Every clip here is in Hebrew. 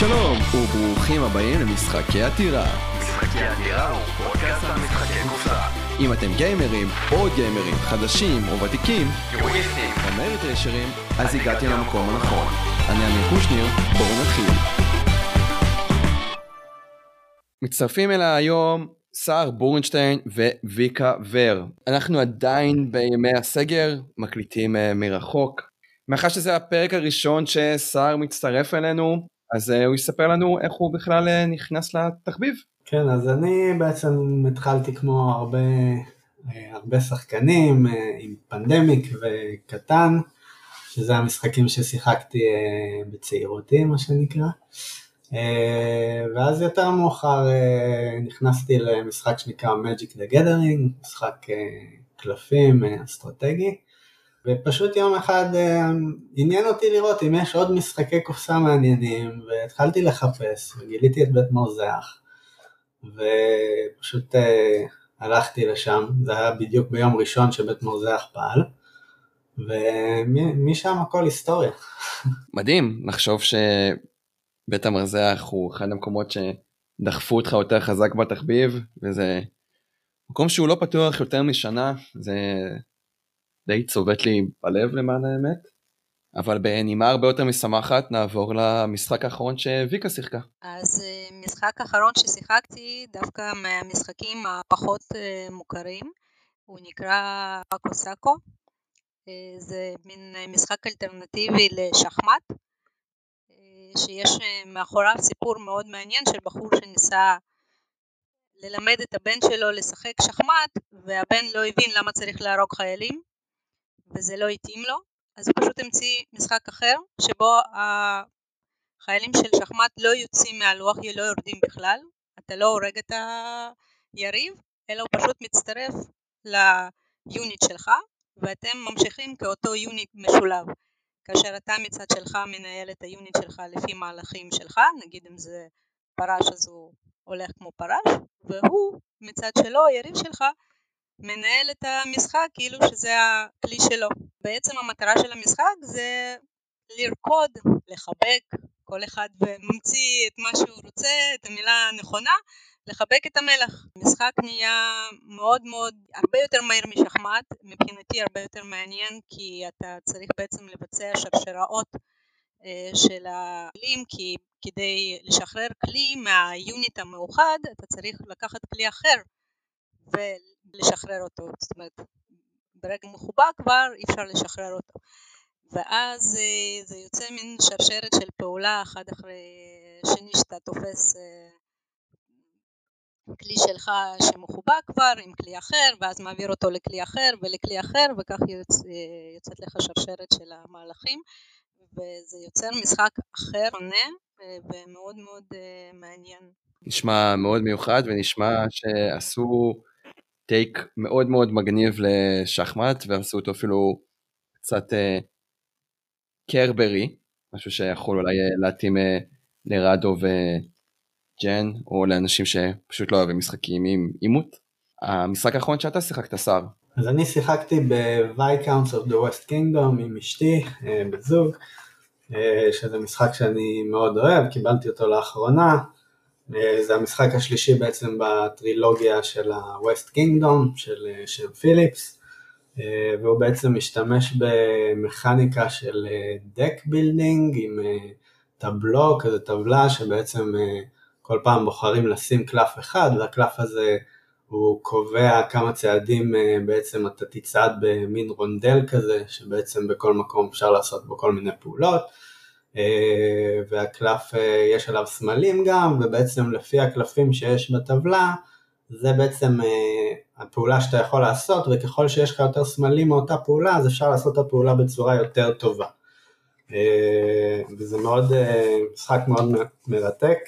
שלום, וברוכים הבאים למשחקי עתירה. משחקי הדירה הוא פודקאסט על משחקי קופסה. אם אתם גיימרים, או גיימרים, חדשים או ותיקים, יוריסטים. או מריטרשרים, אז הגעתי למקום הנכון. אני אמיר קושניר, בואו נתחיל. מצטרפים אליי היום סער בורנשטיין וויקה ור. אנחנו עדיין בימי הסגר, מקליטים אה, מרחוק. מאחר שזה הפרק הראשון שסער מצטרף אלינו, אז אה, הוא יספר לנו איך הוא בכלל אה, נכנס לתחביב. כן, אז אני בעצם התחלתי כמו הרבה, אה, הרבה שחקנים עם פנדמיק וקטן, שזה המשחקים ששיחקתי בצעירותי, מה שנקרא. ואז יותר מאוחר נכנסתי למשחק שנקרא Magic the Gathering, משחק קלפים אסטרטגי. ופשוט יום אחד אה, עניין אותי לראות אם יש עוד משחקי קופסה מעניינים, והתחלתי לחפש, וגיליתי את בית מרזח, ופשוט אה, הלכתי לשם, זה היה בדיוק ביום ראשון שבית מרזח פעל, ומשם הכל היסטוריה. מדהים לחשוב שבית המרזח הוא אחד המקומות שדחפו אותך יותר חזק בתחביב וזה מקום שהוא לא פתוח יותר משנה זה די צובט לי בלב למען האמת. אבל בנימה הרבה יותר משמחת נעבור למשחק האחרון שוויקה שיחקה. אז אה, משחק אחרון ששיחקתי דווקא מהמשחקים הפחות אה, מוכרים הוא נקרא פאקו סאקו. אה, זה מין משחק אלטרנטיבי לשחמט שיש מאחוריו סיפור מאוד מעניין של בחור שניסה ללמד את הבן שלו לשחק שחמט והבן לא הבין למה צריך להרוג חיילים וזה לא התאים לו אז הוא פשוט המציא משחק אחר שבו החיילים של שחמט לא יוצאים מהלוח, לא יורדים בכלל, אתה לא הורג את היריב, אלא הוא פשוט מצטרף ל unit שלך ואתם ממשיכים כאותו unit משולב. כאשר אתה מצד שלך מנהל את ה unit שלך לפי מהלכים שלך, נגיד אם זה פרש אז הוא הולך כמו פרש, והוא מצד שלו, היריב שלך, מנהל את המשחק כאילו שזה הכלי שלו. בעצם המטרה של המשחק זה לרקוד, לחבק, כל אחד ממציא את מה שהוא רוצה, את המילה הנכונה, לחבק את המלך. המשחק נהיה מאוד מאוד, הרבה יותר מהיר משחמט, מבחינתי הרבה יותר מעניין כי אתה צריך בעצם לבצע שרשראות אה, של הכלים כי כדי לשחרר כלי מהיוניט המאוחד אתה צריך לקחת כלי אחר ולשחרר אותו, זאת אומרת ברגע מחובר כבר אי אפשר לשחרר אותו. ואז אה, זה יוצא מין שרשרת של פעולה אחד אחרי שני שאתה תופס אה, כלי שלך שמחובק כבר עם כלי אחר ואז מעביר אותו לכלי אחר ולכלי אחר וכך יוצא, אה, יוצאת לך שרשרת של המהלכים. וזה יוצר משחק אחר, עונה ומאוד מאוד מעניין. נשמע מאוד מיוחד ונשמע שעשו טייק מאוד מאוד מגניב לשחמט ועשו אותו אפילו קצת אה, קרברי, משהו שיכול אולי אה, להתאים אה, לרדו וג'ן או לאנשים שפשוט לא אוהבים משחקים עם עימות. המשחק האחרון שאתה שיחקת שר. אז אני שיחקתי ב-Viscounts of the West Kingdom עם אשתי בזוג, שזה משחק שאני מאוד אוהב, קיבלתי אותו לאחרונה. אה, זה המשחק השלישי בעצם בטרילוגיה של ה-West Kingdom של, אה, של פיליפס אה, והוא בעצם משתמש במכניקה של deck building עם טבלו, כזה טבלה שבעצם כל פעם בוחרים לשים קלף אחד והקלף הזה הוא קובע כמה צעדים בעצם אתה תצעד במין רונדל כזה שבעצם בכל מקום אפשר לעשות בו כל מיני פעולות. אה, והקלף אה, יש עליו סמלים גם, ובעצם לפי הקלפים שיש בטבלה, זה בעצם אה, הפעולה שאתה יכול לעשות, וככל שיש לך יותר סמלים מאותה פעולה, אז אפשר לעשות את הפעולה בצורה יותר טובה. וזה מאוד, משחק מאוד מרתק,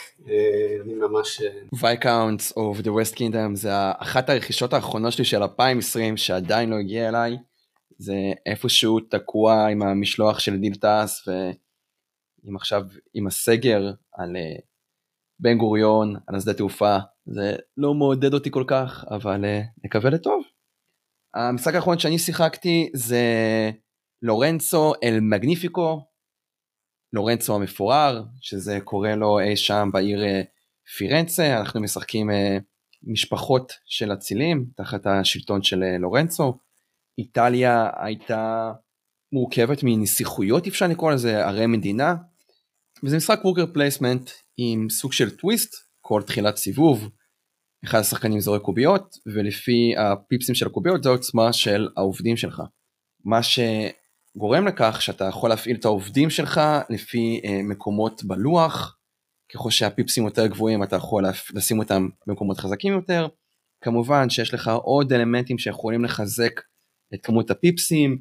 אני ממש... Viscounts of the West Kingdom זה אחת הרכישות האחרונות שלי של 2020 שעדיין לא הגיע אליי, זה איפשהו תקוע עם המשלוח של דיל טס, ו... עם עכשיו, עם הסגר על אה, בן גוריון, על השדה תעופה, זה לא מעודד אותי כל כך, אבל אה, נקווה לטוב. המשחק האחרון שאני שיחקתי זה Lorenzo il Magnifico, לורנצו המפואר, שזה קורה לו אי שם בעיר אה, פירנצה, אנחנו משחקים אה, משפחות של אצילים תחת השלטון של אה, לורנצו. איטליה הייתה מורכבת מנסיכויות אפשר לקרוא לזה ערי מדינה. וזה משחק worker placement עם סוג של טוויסט כל תחילת סיבוב. אחד השחקנים זורק קוביות ולפי ה pipsים של הקוביות זה העוצמה של העובדים שלך. מה שגורם לכך שאתה יכול להפעיל את העובדים שלך לפי אה, מקומות בלוח. ככל שהפיפסים יותר גבוהים אתה יכול לשים אותם במקומות חזקים יותר. כמובן שיש לך עוד אלמנטים שיכולים לחזק את כמות הפיפסים.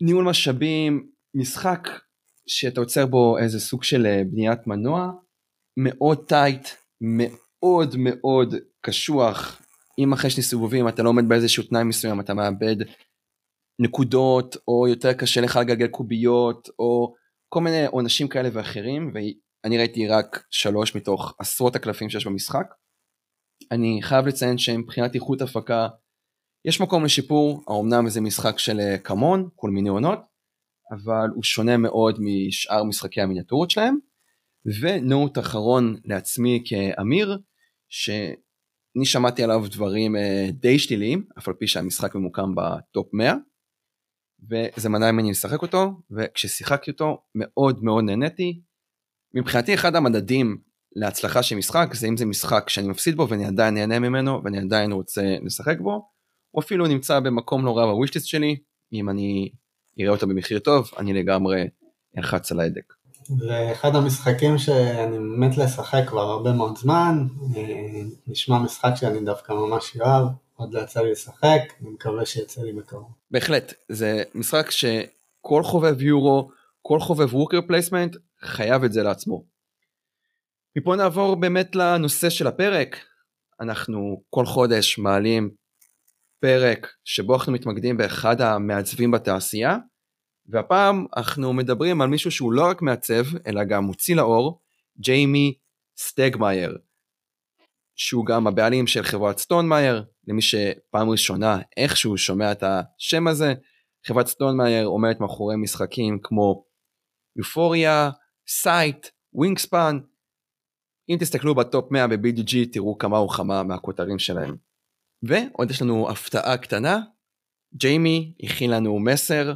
ניהול משאבים, משחק שאתה יוצר בו איזה סוג של אה, בניית מנוע, מאוד טייט, מאוד מאוד קשוח. אם אחרי שני סיבובים אתה לא עומד באיזשהו תנאי מסוים אתה מאבד נקודות או יותר קשה לך לגלגל קוביות או כל מיני עונשים כאלה ואחרים ואני ראיתי רק שלוש מתוך עשרות הקלפים שיש במשחק. אני חייב לציין שמבחינת איכות הפקה יש מקום לשיפור, האומנם זה משחק של אה, כמון, כל מיני עונות, אבל הוא שונה מאוד משאר משחקי המיניאטורות שלהם. ונוט אחרון לעצמי כאמיר, שאני שמעתי עליו דברים אה, די שליליים, אף על פי שהמשחק ממוקם בטופ 100, וזה מנע ממני לשחק אותו, וכששיחקתי אותו מאוד מאוד נהניתי. מבחינתי אחד המדדים להצלחה של משחק זה אם זה משחק שאני מפסיד בו ואני עדיין נהנה ממנו ואני עדיין רוצה לשחק בו, או אפילו נמצא במקום לא רע בווישליסט שלי, אם אני אראה אותו במחיר טוב, אני לגמרי אלחץ על ההדק. זה אחד המשחקים שאני מת לשחק כבר הרבה מאוד זמן, אה, נשמע משחק שאני דווקא ממש אוהב, עוד לא יצא לי לשחק, אני מקווה שיצא לי בקרוב. בהחלט, זה משחק שכל חובב יורו, כל חובב worker placement, חייב את זה לעצמו. מפה נעבור באמת לנושא של הפרק, אנחנו כל חודש מעלים פרק שבו אנחנו מתמקדים באחד המעצבים בתעשייה, והפעם אנחנו מדברים על מישהו שהוא לא רק מעצב, אלא גם מוציא לאור, ג'יימי סטגמייר, שהוא גם הבעלים של חברת סטונמייר, למי שפעם ראשונה איכשהו שומע את השם הזה, חברת סטונמייר עומדת מאחורי משחקים כמו Euphoria, Scythe, Wingspan, אם תסתכלו בטופ 100 ב-BGG תראו כמה וכמה מהכותרים שלהם. ועוד יש לנו הפתעה קטנה, ג'יימי הכין לנו מסר,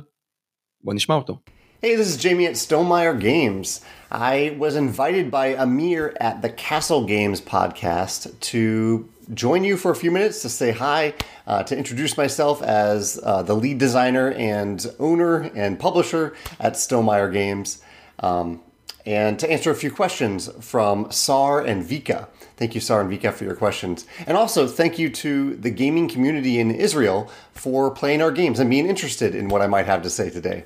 בוא נשמע אותו. Hey, this is Jamie at Stonemeyer Games. I was invited by Amir at the Castle Games podcast to join you for a few minutes to say hi, uh, to introduce myself as uh, the lead designer and owner and publisher at Stonemeyer Games. Um, and to answer a few questions from Sar and Vika. Thank you, Sar and Vika, for your questions. And also, thank you to the gaming community in Israel for playing our games and being interested in what I might have to say today.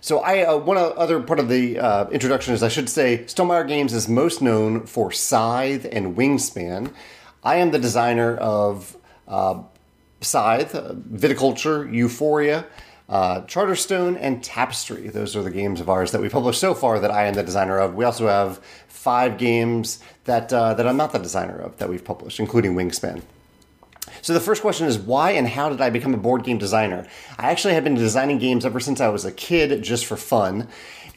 So, I uh, one other part of the uh, introduction is I should say Stonemeyer Games is most known for Scythe and Wingspan. I am the designer of uh, Scythe, Viticulture, Euphoria, uh, Charterstone and Tapestry. Those are the games of ours that we published so far that I am the designer of. We also have five games that uh, that I'm not the designer of that we've published, including Wingspan. So the first question is why and how did I become a board game designer? I actually have been designing games ever since I was a kid, just for fun.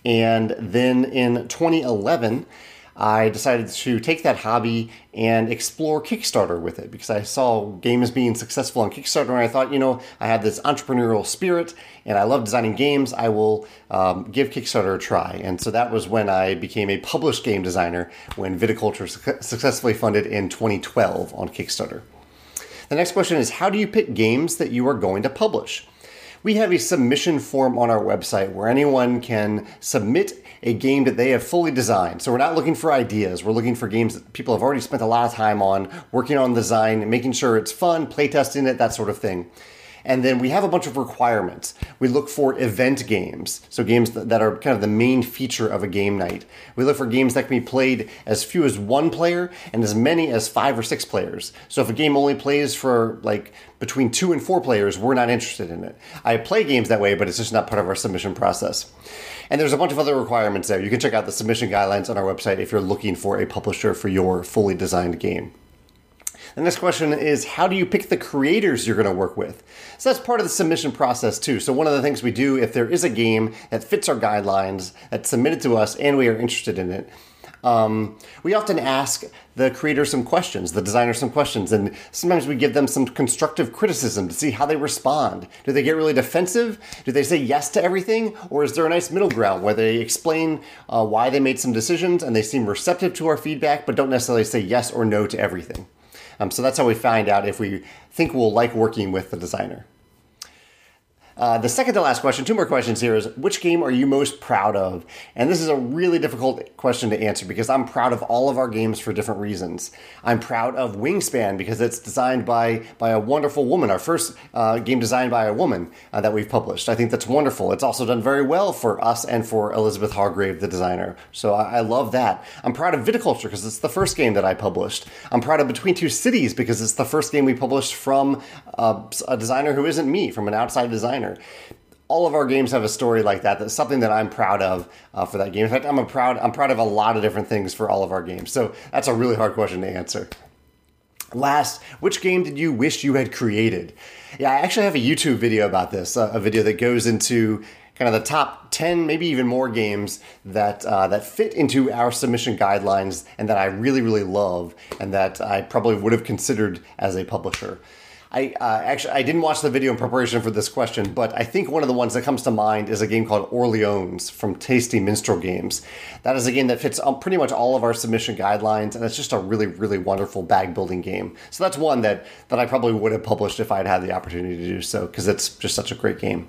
And then in 2011, I decided to take that hobby and explore Kickstarter with it because I saw games being successful on Kickstarter and I thought, you know, I have this entrepreneurial spirit and I love designing games. I will um, give Kickstarter a try. And so that was when I became a published game designer when Viticulture su- successfully funded in 2012 on Kickstarter. The next question is How do you pick games that you are going to publish? We have a submission form on our website where anyone can submit a game that they have fully designed. So we're not looking for ideas. We're looking for games that people have already spent a lot of time on, working on design, making sure it's fun, playtesting it, that sort of thing. And then we have a bunch of requirements. We look for event games, so games that are kind of the main feature of a game night. We look for games that can be played as few as one player and as many as five or six players. So if a game only plays for like between two and four players, we're not interested in it. I play games that way, but it's just not part of our submission process. And there's a bunch of other requirements there. You can check out the submission guidelines on our website if you're looking for a publisher for your fully designed game. The next question is How do you pick the creators you're going to work with? So that's part of the submission process, too. So, one of the things we do if there is a game that fits our guidelines, that's submitted to us, and we are interested in it, um, we often ask the creator some questions, the designer some questions, and sometimes we give them some constructive criticism to see how they respond. Do they get really defensive? Do they say yes to everything? Or is there a nice middle ground where they explain uh, why they made some decisions and they seem receptive to our feedback, but don't necessarily say yes or no to everything? Um, so that's how we find out if we think we'll like working with the designer. Uh, the second to last question, two more questions here, is which game are you most proud of? And this is a really difficult question to answer because I'm proud of all of our games for different reasons. I'm proud of Wingspan because it's designed by by a wonderful woman, our first uh, game designed by a woman uh, that we've published. I think that's wonderful. It's also done very well for us and for Elizabeth Hargrave, the designer. So I, I love that. I'm proud of Viticulture because it's the first game that I published. I'm proud of Between Two Cities because it's the first game we published from uh, a designer who isn't me, from an outside designer designer. All of our games have a story like that. That's something that I'm proud of uh, for that game. In fact, I'm a proud I'm proud of a lot of different things for all of our games. So that's a really hard question to answer. Last, which game did you wish you had created? Yeah, I actually have a YouTube video about this, uh, a video that goes into kind of the top 10 maybe even more games that uh, that fit into our submission guidelines and that I really really love and that I probably would have considered as a publisher. I uh, actually I didn't watch the video in preparation for this question, but I think one of the ones that comes to mind is a game called Orleans from Tasty Minstrel Games. That is a game that fits pretty much all of our submission guidelines, and it's just a really really wonderful bag building game. So that's one that that I probably would have published if I'd had the opportunity to do so because it's just such a great game.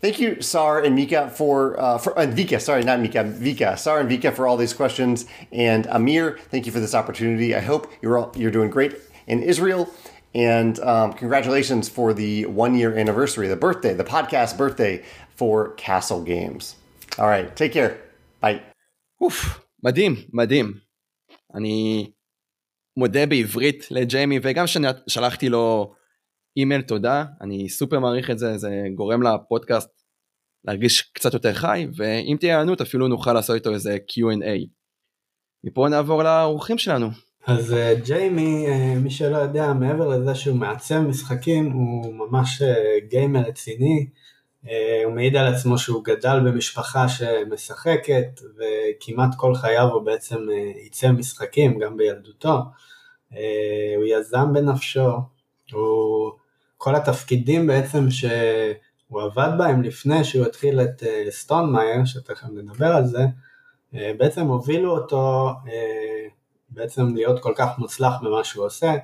Thank you, Sar and Mika, for, uh, for uh, Vika, sorry, not Mika, Vika, Sar and Vika for all these questions. And Amir, thank you for this opportunity. I hope you're all, you're doing great in Israel. And um, congratulations for the one year anniversary, the birthday, the podcast birthday for Castle Games. All right, take care. Bye. אוף, מדהים, מדהים. אני מודה בעברית לג'יימי, וגם שלחתי לו אימייל תודה, אני סופר מעריך את זה, זה גורם לפודקאסט להרגיש קצת יותר חי, ואם תהיה היענות אפילו נוכל לעשות איתו איזה Q&A. מפה נעבור לאורחים שלנו. אז אה, ג'יימי, אה, מי שלא יודע, מעבר לזה שהוא מעצב משחקים, הוא ממש אה, גיימר רציני. הוא מעיד על עצמו שהוא גדל במשפחה שמשחקת, וכמעט כל חייו הוא בעצם עיצב משחקים, גם בילדותו. הוא יזם בנפשו, הוא... כל התפקידים בעצם שהוא עבד בהם לפני שהוא התחיל את סטונמאייר, שתכף נדבר על זה, בעצם הובילו אותו בעצם להיות כל כך מוצלח במה שהוא עושה.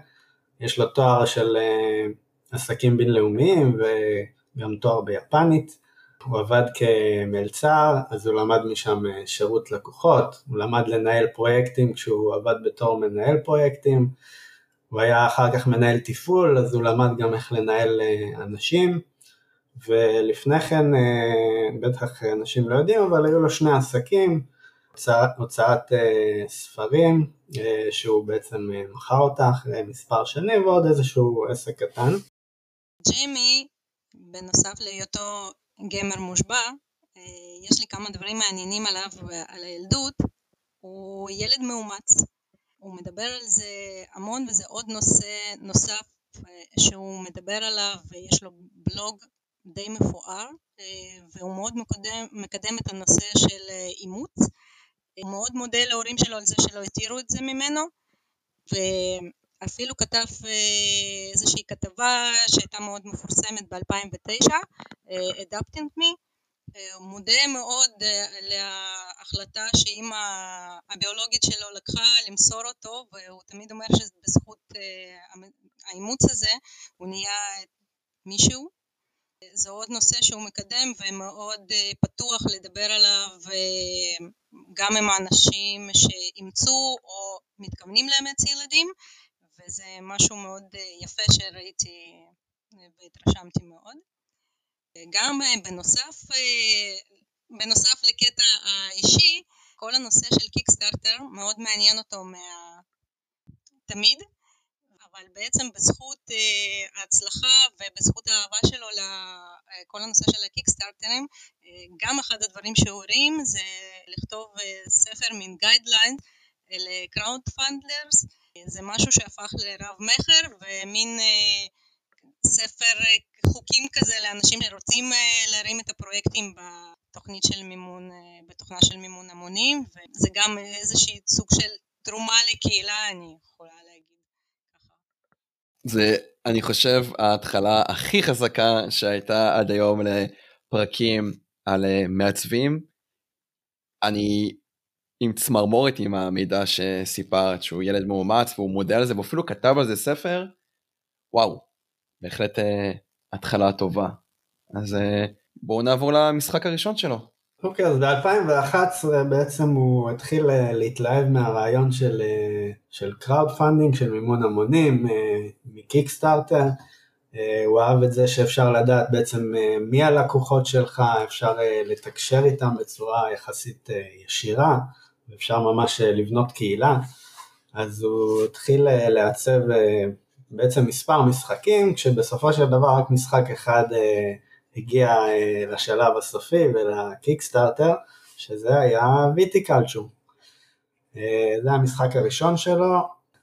יש לו תואר של אה, עסקים בינלאומיים וגם תואר ביפנית. הוא עבד כמלצר, אז הוא למד משם אה, שירות לקוחות, הוא למד לנהל פרויקטים כשהוא עבד בתור מנהל פרויקטים, הוא היה אחר כך מנהל תפעול, אז הוא למד גם איך לנהל אה, אנשים, ולפני כן, בטח אנשים לא יודעים, אבל היו לו שני עסקים, הוצאת, הוצאת אה, ספרים אה, שהוא בעצם אה, מכר אותה אחרי מספר שנים ועוד איזשהו עסק קטן. ג'ימי, בנוסף להיותו גמר מושבע, יש לי כמה דברים מעניינים עליו ועל הילדות. הוא ילד מאומץ, הוא מדבר על זה המון וזה עוד נושא נוסף שהוא מדבר עליו ויש לו בלוג די מפואר והוא מאוד מקדם, מקדם את הנושא של אימוץ הוא מאוד מודה להורים שלו על זה שלא התירו את זה ממנו ואפילו כתב אה, איזושהי כתבה שהייתה מאוד מפורסמת ב-2009, אה, Adapting Me, אה, מודה מאוד להחלטה שאימא הביולוגית שלו לקחה למסור אותו והוא תמיד אומר שבזכות האימוץ הזה הוא נהיה מישהו זה עוד נושא שהוא מקדם ומאוד פתוח לדבר עליו גם עם האנשים שאימצו או מתכוונים לאמץ ילדים וזה משהו מאוד יפה שראיתי והתרשמתי מאוד. גם בנוסף, בנוסף לקטע האישי, כל הנושא של קיקסטארטר מאוד מעניין אותו מה... תמיד, אבל בעצם בזכות אה, ההצלחה ובזכות האהבה שלו לכל הנושא של הקיקסטארטרים, אה, גם אחד הדברים שהוא הרים זה לכתוב ספר מין guideline ל crowdfunders זה משהו שהפך לרב מכר ומין אה, ספר אה, חוקים כזה לאנשים שרוצים אה, להרים את הפרויקטים בתוכנית של מימון, בתוכנה של מימון המונים וזה גם איזושהי סוג של תרומה לקהילה אני יכולה להגיד. זה אני חושב ההתחלה הכי חזקה שהייתה עד היום לפרקים על מעצבים. אני עם צמרמורת עם המידע שסיפרת שהוא ילד מאומץ והוא מודה על זה ואפילו כתב על זה ספר וואו בהחלט אה, התחלה טובה אז אה, בואו נעבור למשחק הראשון שלו. אוקיי אז ב-2011 בעצם הוא התחיל אה, להתלהב מהרעיון של, אה, של crowdfunding של מימון המונים אה, מקיקסטארטר. הוא אהב את זה שאפשר לדעת בעצם מי הלקוחות שלך, אפשר לתקשר איתם בצורה יחסית ישירה, ואפשר ממש לבנות קהילה, אז הוא התחיל לעצב בעצם מספר משחקים, כשבסופו של דבר רק משחק אחד הגיע לשלב הסופי ולקיקסטארטר, שזה היה Viticulture. זה המשחק הראשון שלו,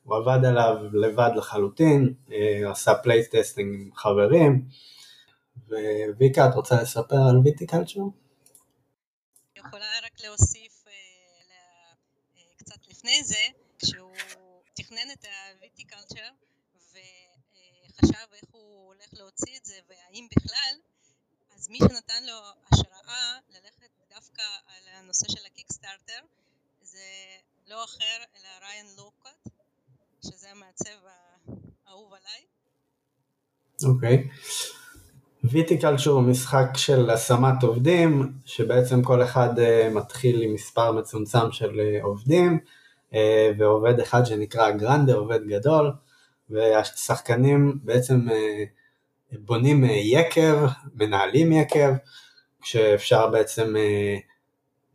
הוא עבד עליו לבד לחלוטין, הוא עשה playtesting עם חברים, וויקה, את רוצה לספר על Viticulture? יכולה רק להוסיף לפני זה, כשהוא תכנן את ה Viticulture וחשב איך הוא הולך להוציא את זה והאם בכלל, אז מי שנתן לו השראה ללכת דווקא על הנושא של הקיקסטארטר זה לא אחר אלא ריין לוקוט, שזה המעצב האהוב עליי. אוקיי. ויטיקלצ'ר הוא משחק של השמת עובדים, שבעצם כל אחד אה, מתחיל עם מספר מצומצם של אה, עובדים, אה, ועובד אחד שנקרא גרנדה, עובד גדול, והשחקנים בעצם בונים אה, יקב, מנהלים יקב, כשאפשר בעצם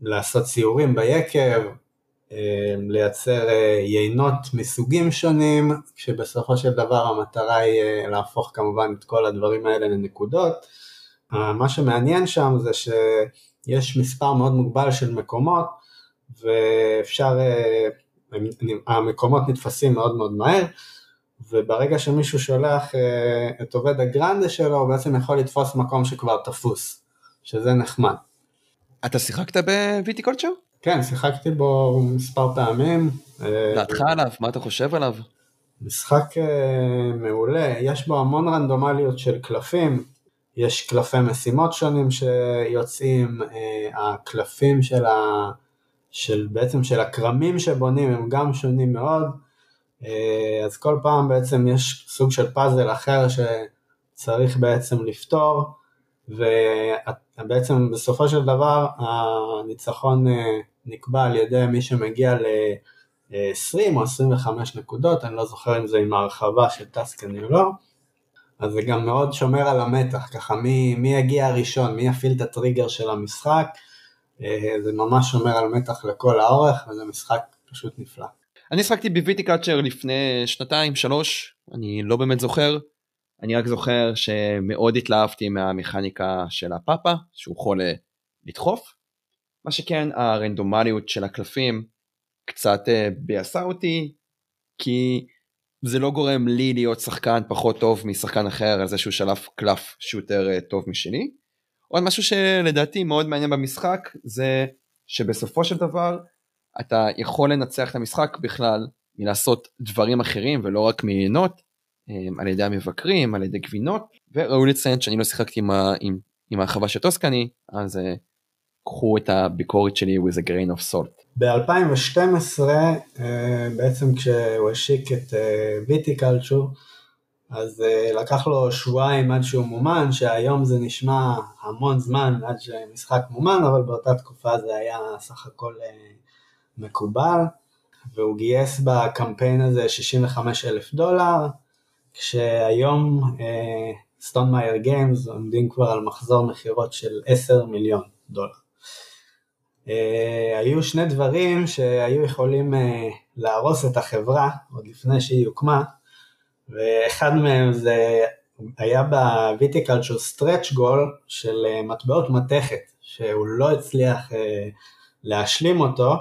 לעשות סיורים ביקב, לייצר יינות מסוגים שונים, כשבסופו של דבר המטרה היא להפוך כמובן את כל הדברים האלה לנקודות. מה שמעניין שם זה שיש מספר מאוד מוגבל של מקומות ואפשר המקומות נתפסים מאוד מאוד מהר, וברגע שמישהו שולח אה, את עובד ה grande שלו, הוא בעצם יכול לתפוס מקום שכבר תפוס, שזה נחמד. אתה שיחקת ב Viticulture? כן, שיחקתי בו מספר פעמים. אה, דעתך עליו, מה אתה חושב עליו? משחק אה, מעולה, יש בו המון רנדומליות של קלפים, יש קלפי משימות שונים שיוצאים, הקלפים של ה... של בעצם של הכרמים שבונים הם גם שונים מאוד, אז כל פעם בעצם יש סוג של פאזל אחר שצריך בעצם לפתור, ובעצם בסופו של דבר הניצחון אה, נקבע על ידי מי שמגיע ל-20 או 25 נקודות, אני לא זוכר אם זה עם ההרחבה של טסקני או לא, אז זה גם מאוד שומר על המתח, ככה מי, מי יגיע הראשון, מי יפעיל את הטריגר של המשחק, אה, זה ממש שומר על מתח לכל האורך וזה משחק פשוט נפלא. אני שיחקתי ב Viticulture לפני שנתיים שלוש אני לא באמת זוכר. אני רק זוכר שמאוד התלהבתי מהמכניקה של הפאפא שהוא יכול אה, לדחוף. מה שכן הרנדומליות של הקלפים קצת אה, ביאסה אותי כי זה לא גורם לי להיות שחקן פחות טוב משחקן אחר על זה שהוא שלף קלף שיותר טוב משני. עוד משהו שלדעתי מאוד מעניין במשחק זה שבסופו של דבר אתה יכול לנצח את המשחק בכלל מלעשות דברים אחרים ולא רק מליהנות אה, על ידי המבקרים, על ידי גבינות וראוי לציין שאני לא שיחקתי עם, עם, עם הרחבה של טוסקני אז uh, קחו את הביקורת שלי with a grain of salt. ב-2012 uh, בעצם כשהוא השיק את ויטיקלצ'ור uh, אז uh, לקח לו שבועיים עד שהוא מומן, שהיום זה נשמע המון זמן עד שמשחק מומן, אבל באותה תקופה זה היה סך הכל מקובל, והוא גייס בקמפיין הזה 65 אלף דולר, כשהיום סטון מאייר גיימס עומדים כבר על מחזור מכירות של 10 מיליון דולר. Uh, היו שני דברים שהיו יכולים uh, להרוס את החברה עוד לפני שהיא הוקמה, ואחד מהם זה היה ב Viticulture stretch goal של אה, מטבעות מתכת, שהוא לא הצליח אה, להשלים אותו,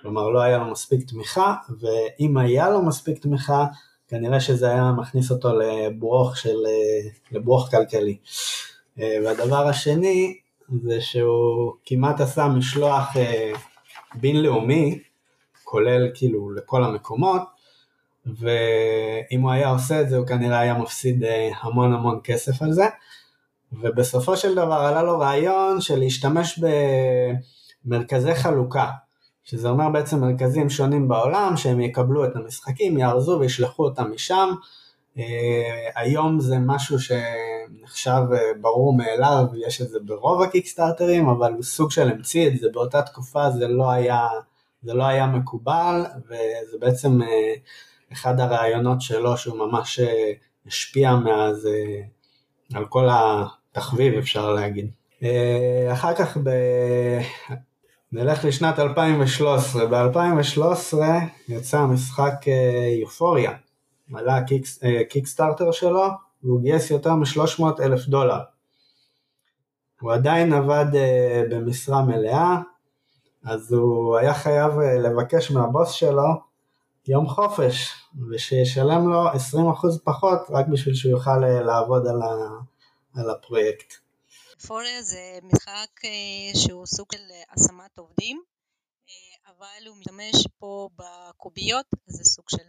כלומר לא היה לו מספיק תמיכה, ואם היה לו מספיק תמיכה, כנראה שזה היה מכניס אותו לברוך, של, לברוך כלכלי. והדבר השני זה שהוא כמעט עשה משלוח בינלאומי, כולל כאילו לכל המקומות, ואם הוא היה עושה את זה הוא כנראה היה מפסיד המון המון כסף על זה. ובסופו של דבר עלה לו רעיון של להשתמש במרכזי חלוקה, שזה אומר בעצם מרכזים שונים בעולם שהם יקבלו את המשחקים, יארזו וישלחו אותם משם. Uh, היום זה משהו שנחשב uh, ברור מאליו, יש את זה ברוב הקיקסטארטרים, אבל הוא סוג של המציא את זה, באותה תקופה זה לא היה, זה לא היה מקובל, וזה בעצם uh, אחד הרעיונות שלו שהוא ממש השפיע מאז על כל תחביב אפשר להגיד. אה, אחר כך ב... נלך לשנת 2013, ב-2013 יצא המשחק אה, יופוריה, עלה הקיקסטארטר אה, שלו והוא גייס יותר מ-300 אלף דולר. הוא עדיין עבד במשרה מלאה, אז הוא היה חייב לבקש מהבוס שלו יום חופש, ושישלם לו 20% פחות רק בשביל שהוא יוכל לעבוד על, ה... על הפרויקט. Euphoria זה משחק אה, שהוא סוג של השמת עובדים, אה, אבל הוא משתמש פה בקוביות, זה סוג של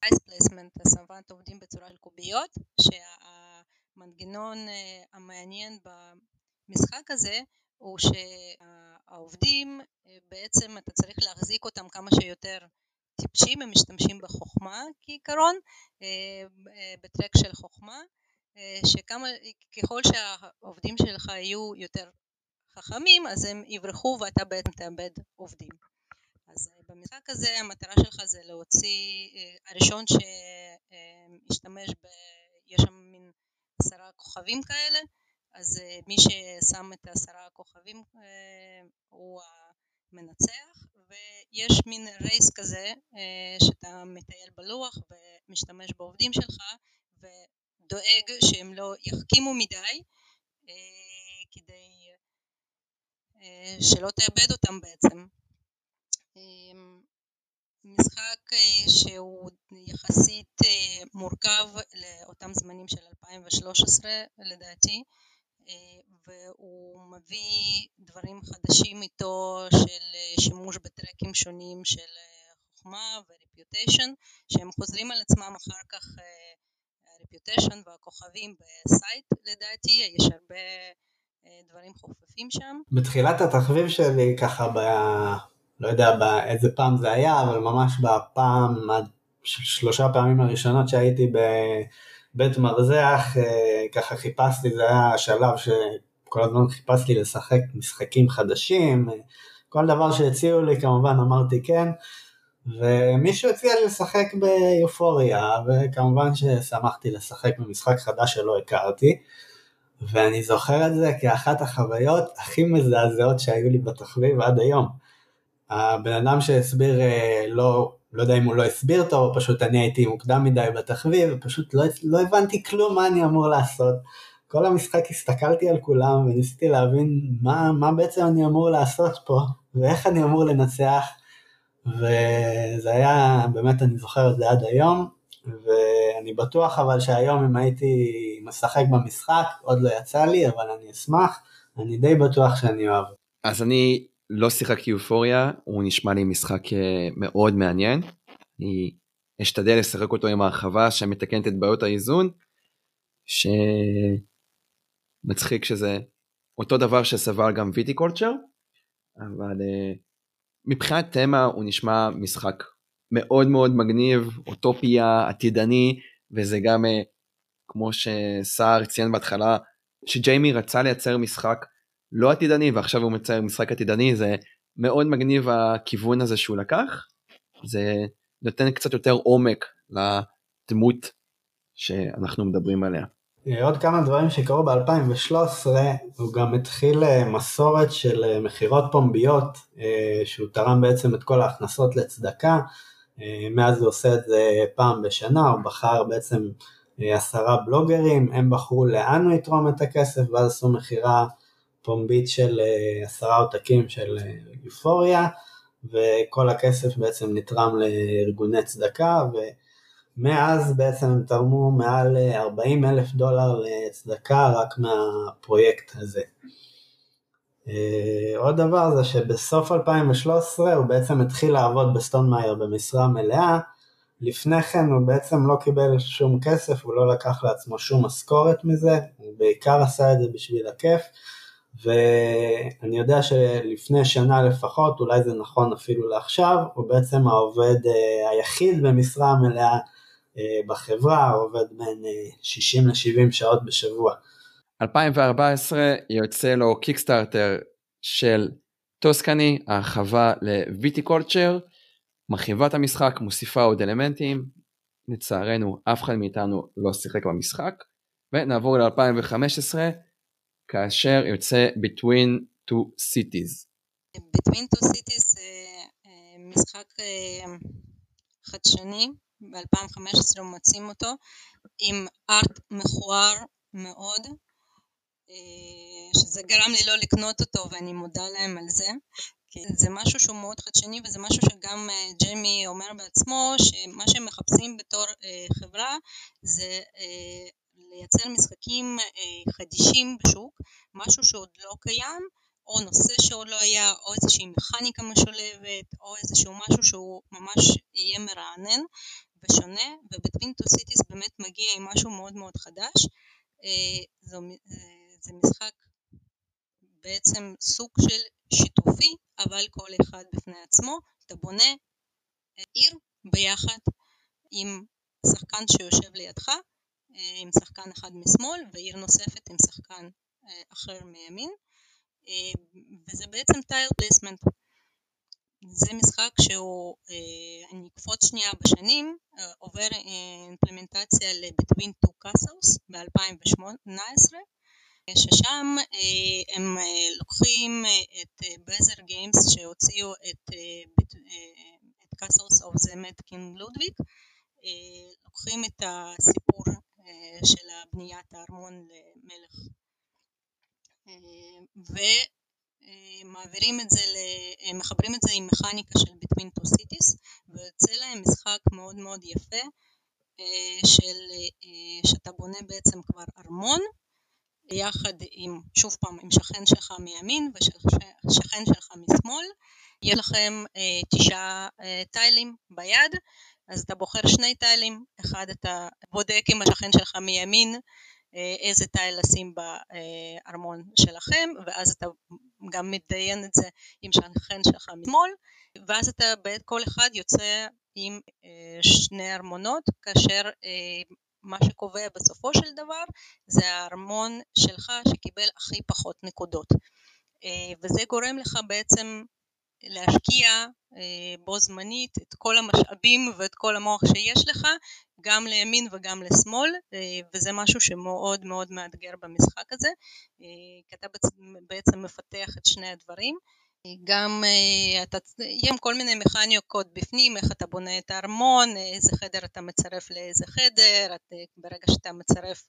dice placement, השמת עובדים בצורה של קוביות, שהמנגנון אה, המעניין במשחק הזה הוא שהעובדים בעצם אתה צריך להחזיק אותם כמה שיותר טיפשים, הם משתמשים בחוכמה כעיקרון, בטרק של חוכמה, שככל שהעובדים שלך יהיו יותר חכמים אז הם יברחו ואתה בעצם תאבד עובדים. אז במשחק הזה המטרה שלך זה להוציא, הראשון שישתמש ב... יש שם מין עשרה כוכבים כאלה, אז מי ששם את העשרה הכוכבים הוא המנצח, ויש מין רייס כזה שאתה מטייל בלוח ומשתמש בעובדים שלך, דואג שהם לא יחכימו מדי אה, כדי אה, שלא תאבד אותם בעצם. אה, משחק שהוא יחסית מורכב לאותם זמנים של 2013 לדעתי והוא מביא דברים חדשים איתו של שימוש בטרקים שונים של חוכמה ורפיוטיישן שהם חוזרים על עצמם אחר כך הרפיוטיישן והכוכבים בסייט לדעתי, יש הרבה אה, דברים חופפים שם. בתחילת התחביב שלי ככה ב... לא יודע באיזה פעם זה היה, אבל ממש בפעם, שלושה פעמים הראשונות שהייתי בבית מרזח, אה, ככה חיפשתי, זה היה השלב שכל הזמן חיפשתי לשחק משחקים חדשים, כל דבר שהציעו לי כמובן אמרתי כן, ומישהו הציע לי לשחק ביופוריה, וכמובן ששמחתי לשחק במשחק חדש שלא הכרתי, ואני זוכר את זה כאחת החוויות הכי מזעזעות שהיו לי בתחביב עד היום. הבן אדם שהסביר, אה, לא, לא יודע אם הוא לא הסביר טוב, פשוט אני הייתי מוקדם מדי בתחביב, פשוט לא, לא הבנתי כלום מה אני אמור לעשות. כל המשחק הסתכלתי על כולם וניסיתי להבין מה, מה בעצם אני אמור לעשות פה, ואיך אני אמור לנצח. וזה היה, באמת אני זוכר את זה עד היום, ואני בטוח אבל שהיום אם הייתי משחק במשחק, עוד לא יצא לי, אבל אני אשמח, אני די בטוח שאני אוהב. אז אני לא שיחקתי יופוריה, הוא נשמע לי משחק אה, מאוד מעניין. אני אשתדל לשחק אותו עם ההרחבה שמתקנת את בעיות האיזון, שמצחיק שזה אותו דבר שסבל גם ויטיקולצ'ר, אבל אה, מבחינת תמה הוא נשמע משחק מאוד מאוד מגניב, אוטופיה, עתידני, וזה גם אה, כמו שסער ציין בהתחלה, שג'יימי רצה לייצר משחק לא עתידני ועכשיו הוא מצייר משחק עתידני, זה מאוד מגניב הכיוון הזה שהוא לקח, זה נותן קצת יותר עומק לדמות שאנחנו מדברים עליה. עוד כמה דברים שקרו ב-2013, הוא גם התחיל אה, מסורת של אה, מכירות פומביות, אה, שהוא תרם בעצם את כל ההכנסות לצדקה, מאז הוא עושה את זה פעם בשנה, הוא בחר בעצם עשרה בלוגרים, הם בחרו לאן הוא יתרום את הכסף, ואז עשו מכירה פומבית של עשרה עותקים של יופוריה, וכל הכסף בעצם נתרם לארגוני צדקה, ומאז בעצם הם תרמו מעל 40 אלף דולר לצדקה רק מהפרויקט הזה. אה, עוד דבר זה שבסוף 2013 הוא בעצם התחיל לעבוד בסטון מאייר במשרה מלאה, לפני כן הוא בעצם לא קיבל שום כסף, הוא לא לקח לעצמו שום משכורת מזה, הוא בעיקר עשה את זה בשביל הכיף, ואני יודע שלפני שנה לפחות, אולי זה נכון אפילו לעכשיו, הוא בעצם העובד אה, היחיד במשרה מלאה אה, בחברה, הוא עובד בין 60 ל-70 שעות בשבוע. 2014 יוצא לו קיקסטארטר של טוסקני, הרחבה לוויטיקולצ'ר, מרחיבה את המשחק, מוסיפה עוד אלמנטים, לצערנו אף אחד מאיתנו לא שיחק במשחק, ונעבור ל-2015 כאשר יוצא Between Two Cities. Between Two Cities זה אה, משחק אה, חדשני, ב-2015 מוצאים אותו, עם ארט מכוער מאוד, אה, שזה גרם לי לא לקנות אותו ואני מודה להם על זה. זה משהו שהוא מאוד חדשני וזה משהו שגם אה, ג'יימי אומר בעצמו שמה שהם מחפשים בתור אה, חברה זה לייצר משחקים חדישים בשוק, משהו שעוד לא קיים או נושא שעוד לא היה, או איזושהי מכניקה משולבת, או איזשהו משהו שהוא ממש יהיה מרענן ושונה, ו Between Two Cities באמת מגיע עם משהו מאוד מאוד חדש. זו, זה משחק בעצם סוג של שיתופי, אבל כל אחד בפני עצמו. אתה בונה עיר ביחד עם שחקן שיושב לידך, אה, עם שחקן אחד משמאל ועיר נוספת עם שחקן אה, אחר מימין, אה, וזה בעצם tile placement. זה משחק שהוא, אני אקפוץ שנייה בשנים, עובר אימפלמנטציה ל-Between Two Castles ב-2018 ששם אה, הם אה, לוקחים אה, את Bezier Games שהוציאו את, את Castles of Mad King Ludwig, לוקחים את הסיפור של בניית הארמון למלך ומעבירים את זה, מחברים את זה עם מכניקה של Between Two Cities ויוצא להם משחק מאוד מאוד יפה של שאתה בונה בעצם כבר ארמון יחד עם, שוב פעם, עם שכן שלך מימין ושכן שלך משמאל, יהיה לכם אה, תשעה אה, טיילים ביד, אז אתה בוחר שני טיילים, אחד אתה בודק עם השכן שלך מימין אה, איזה טייל לשים בארמון שלכם, ואז אתה גם מתדיין את זה עם שכן שלך משמאל, ואז אתה, כל אחד יוצא עם אה, שני ארמונות, כאשר אה, מה שקובע בסופו של דבר זה הארמון שלך שקיבל הכי פחות נקודות. אה, וזה גורם לך בעצם להשקיע אה, בו זמנית את כל המשאבים ואת כל המוח שיש לך, גם לימין וגם לשמאל, אה, וזה משהו שמאוד מאוד מאתגר במשחק הזה, כי אתה בעצם מפתח את שני הדברים. גם אה, אתה, יהיה כל מיני מכניקות בפנים, איך אתה בונה את הארמון, איזה חדר אתה מצרף לאיזה חדר, את, אה, ברגע שאתה מצרף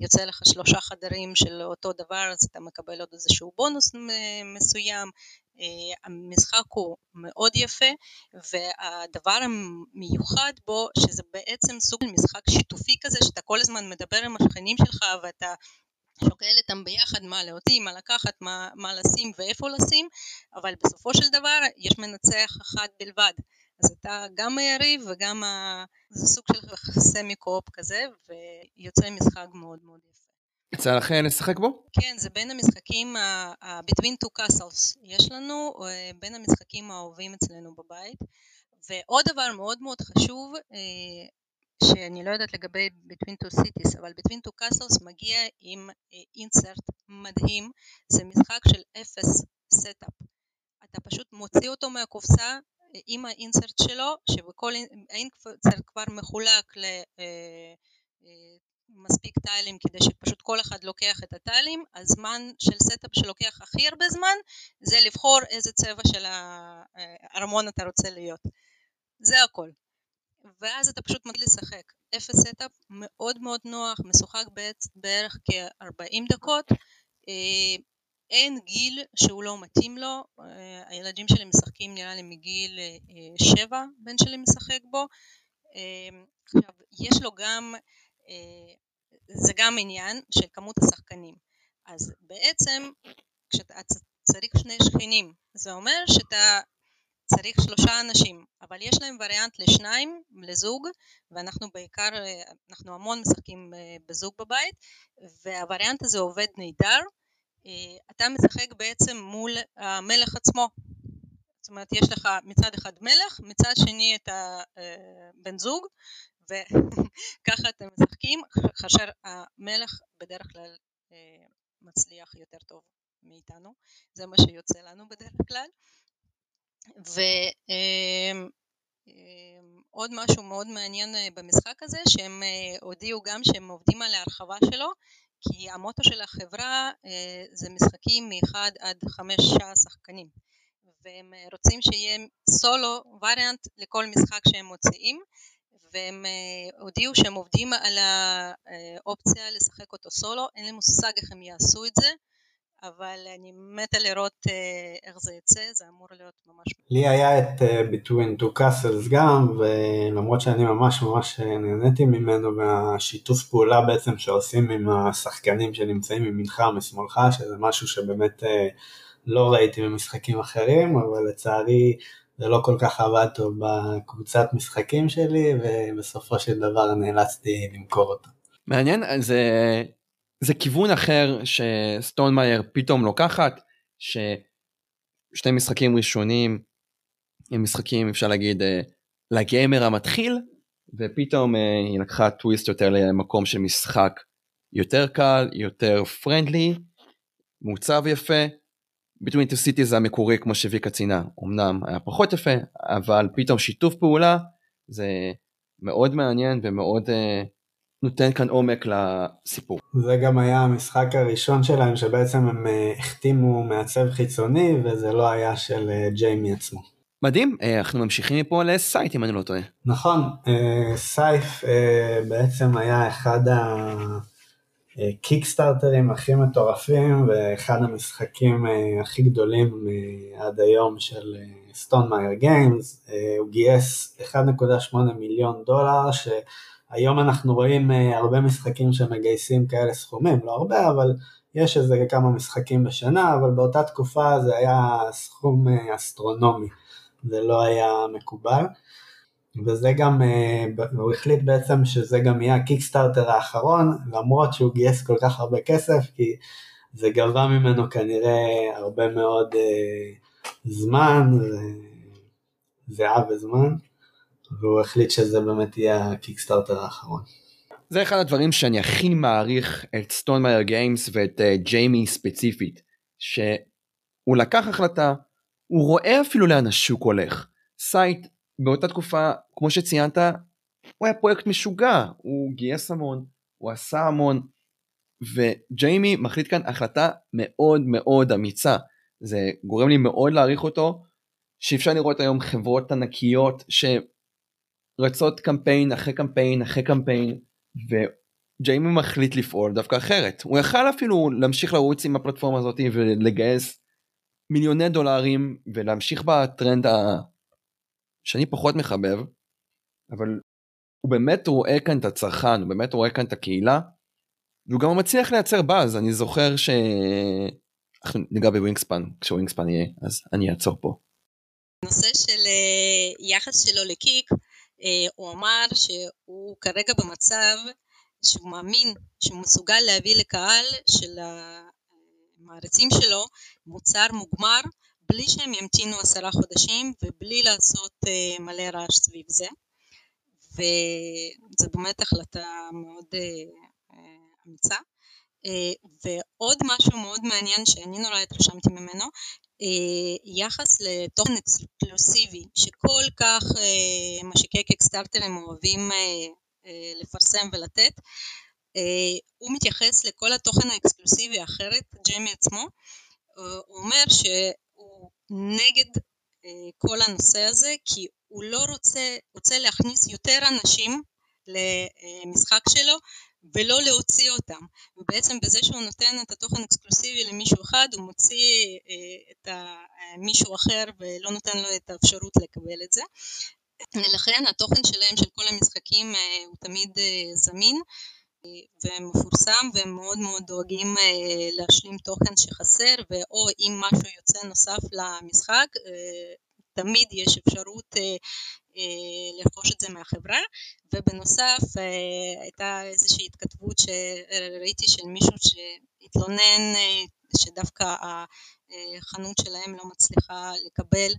יוצא לך שלושה חדרים של אותו דבר אז אתה מקבל עוד איזשהו בונוס מסוים, אה, המשחק הוא מאוד יפה והדבר המיוחד בו שזה בעצם סוג של משחק שיתופי כזה שאתה כל הזמן מדבר עם השכנים שלך ואתה שוקל איתם ביחד מה להוציא, מה לקחת, מה, מה לשים ואיפה לשים, אבל בסופו של דבר יש מנצח אחד בלבד. אז אתה גם היריב וגם ה... זה סוג של סמי קופ כזה, ויוצא משחק מאוד מאוד יפה. יצא לכם לשחק בו? כן, זה בין המשחקים ה-Between Two Castles. יש לנו אה, בין המשחקים האהובים אצלנו בבית. ועוד דבר מאוד מאוד חשוב, אה, שאני לא יודעת לגבי Between Two Cities, אבל Between Two Castles מגיע עם insert אה, מדהים, זה משחק של אפס setup. אתה פשוט מוציא אותו מהקופסה אה, עם ה insert שלו, שבכל ה insert כבר מחולק למספיק אה, tiles כדי שפשוט כל אחד לוקח את ה tiles, הזמן של setup שלוקח הכי הרבה זמן זה לבחור איזה צבע של הארמון אתה רוצה להיות. זה הכל. ואז אתה פשוט מתחיל לשחק. אפס setup מאוד מאוד נוח, משוחק בערך כ-40 דקות. אה, אין גיל שהוא לא מתאים לו, אה, הילדים שלי משחקים נראה לי מגיל אה, שבע, בן שלי משחק בו. עכשיו, יש לו גם, זה גם עניין של כמות השחקנים. אז בעצם כשאתה צריך שני שכנים, זה אומר שאתה צריך שלושה אנשים, אבל יש להם וריאנט לשניים, לזוג, ואנחנו בעיקר, אנחנו המון משחקים בזוג בבית, והווריאנט הזה עובד נהדר. אתה משחק בעצם מול המלך עצמו. זאת אומרת, יש לך מצד אחד מלך, מצד שני את הבן זוג, וככה אתם משחקים, כאשר המלך בדרך כלל מצליח יותר טוב מאיתנו, זה מה שיוצא לנו בדרך כלל. ועוד משהו מאוד מעניין אה, במשחק הזה, שהם אה, הודיעו גם שהם עובדים על ההרחבה שלו, כי המוטו של החברה אה, זה משחקים מ-1 עד 5 שחקנים, והם רוצים שיהיה סולו וריאנט לכל משחק שהם מוציאים, והם הודיעו שהם עובדים על האופציה לשחק אותו סולו, אין לי מושג איך הם יעשו את זה, אבל אני מתה לראות אה, איך זה יצא, זה אמור להיות ממש... לי היה את Between Two Castles גם, ולמרות שאני ממש ממש נהניתי ממנו והשיתוף פעולה בעצם שעושים עם השחקנים שנמצאים ממנך משמאלך, שזה משהו שבאמת לא ראיתי במשחקים אחרים, אבל לצערי זה לא כל כך עבד טוב בקבוצת משחקים שלי, ובסופו של דבר נאלצתי למכור אותו. מעניין, זה זה כיוון אחר שסטונמייר פתאום לוקחת, ששני משחקים ראשונים הם משחקים אפשר להגיד אה, לגיימר המתחיל, ופתאום אה, היא לקחה טוויסט יותר למקום של משחק יותר קל, יותר פרנדלי, מעוצב יפה. Between two cities המקורי כמו שוויקה ציינה, אמנם היה פחות יפה, אבל פתאום שיתוף פעולה זה מאוד מעניין ומאוד uh, נותן כאן עומק לסיפור. זה גם היה המשחק הראשון שלהם שבעצם הם אה, החתימו מעצב חיצוני וזה לא היה של אה, ג'יימי עצמו. מדהים, אה, אנחנו ממשיכים מפה לסייט אם אני לא טועה. נכון, סייף בעצם היה אחד הקיקסטארטרים הכי מטורפים ואחד המשחקים הכי גדולים עד היום של Stonemaier Games, הוא גייס 1.8 מיליון דולר ש... היום אנחנו רואים אה, הרבה משחקים שמגייסים כאלה סכומים, לא הרבה, אבל יש איזה כמה משחקים בשנה, אבל באותה תקופה זה היה סכום אה, אסטרונומי, זה לא היה מקובל. וזה גם, אה, הוא החליט בעצם שזה גם יהיה ה Kickstarter האחרון, למרות שהוא גייס כל כך הרבה כסף, כי זה גבה ממנו כנראה הרבה מאוד זמן, זיעה וזמן. והוא החליט שזה באמת יהיה ה Kickstarter האחרון. זה אחד הדברים שאני הכי מעריך את Stonemaier Games ואת אה, ג'יימי ספציפית, שהוא לקח החלטה, הוא רואה אפילו לאן השוק הולך. Scythe באותה תקופה, כמו שציינת, הוא היה פרויקט משוגע, הוא גייס המון, הוא עשה המון, וג'יימי מחליט כאן החלטה מאוד מאוד אמיצה. זה גורם לי מאוד להעריך אותו, שאפשר לראות היום חברות ענקיות. רצות קמפיין אחרי קמפיין אחרי קמפיין וג'יימי מחליט לפעול דווקא אחרת הוא יכל אפילו להמשיך לרוץ עם הפלטפורמה הזאת ולגייס מיליוני דולרים ולהמשיך בטרנד ה... שאני פחות מחבב אבל הוא באמת רואה כאן את הצרכן הוא באמת רואה כאן את הקהילה והוא גם מצליח לייצר באז אני זוכר ש... אנחנו ניגע בווינגספן כשווינגספן יהיה אז אני אעצור פה. נושא של אה, יחס שלו לקיק הוא אמר שהוא כרגע במצב שהוא מאמין שהוא מסוגל להביא לקהל של המעריצים שלו מוצר מוגמר בלי שהם ימתינו עשרה חודשים ובלי לעשות אה, מלא רעש סביב זה. וזו באמת החלטה מאוד אה, אמיצה. ועוד משהו מאוד מעניין שאני נורא התרשמתי ממנו אה, יחס לתוכן אקסקלוסיבי שכל כך אה, משיקי קיקסטארטרים אוהבים אה, לפרסם ולתת הוא מתייחס לכל התוכן האקסקלוסיבי האחרת, ג'יימי עצמו, הוא אומר שהוא נגד כל הנושא הזה כי הוא לא רוצה, רוצה להכניס יותר אנשים למשחק שלו ולא להוציא אותם. ובעצם בזה שהוא נותן את התוכן אקסקלוסיבי למישהו אחד, הוא מוציא את מישהו אחר ולא נותן לו את האפשרות לקבל את זה. לכן התוכן שלהם, של כל המשחקים, הוא תמיד זמין. ומפורסם והם מאוד מאוד דואגים להשלים תוכן שחסר ואו אם משהו יוצא נוסף למשחק תמיד יש אפשרות לרכוש את זה מהחברה. ובנוסף הייתה איזושהי התכתבות שראיתי של מישהו שהתלונן שדווקא החנות שלהם לא מצליחה לקבל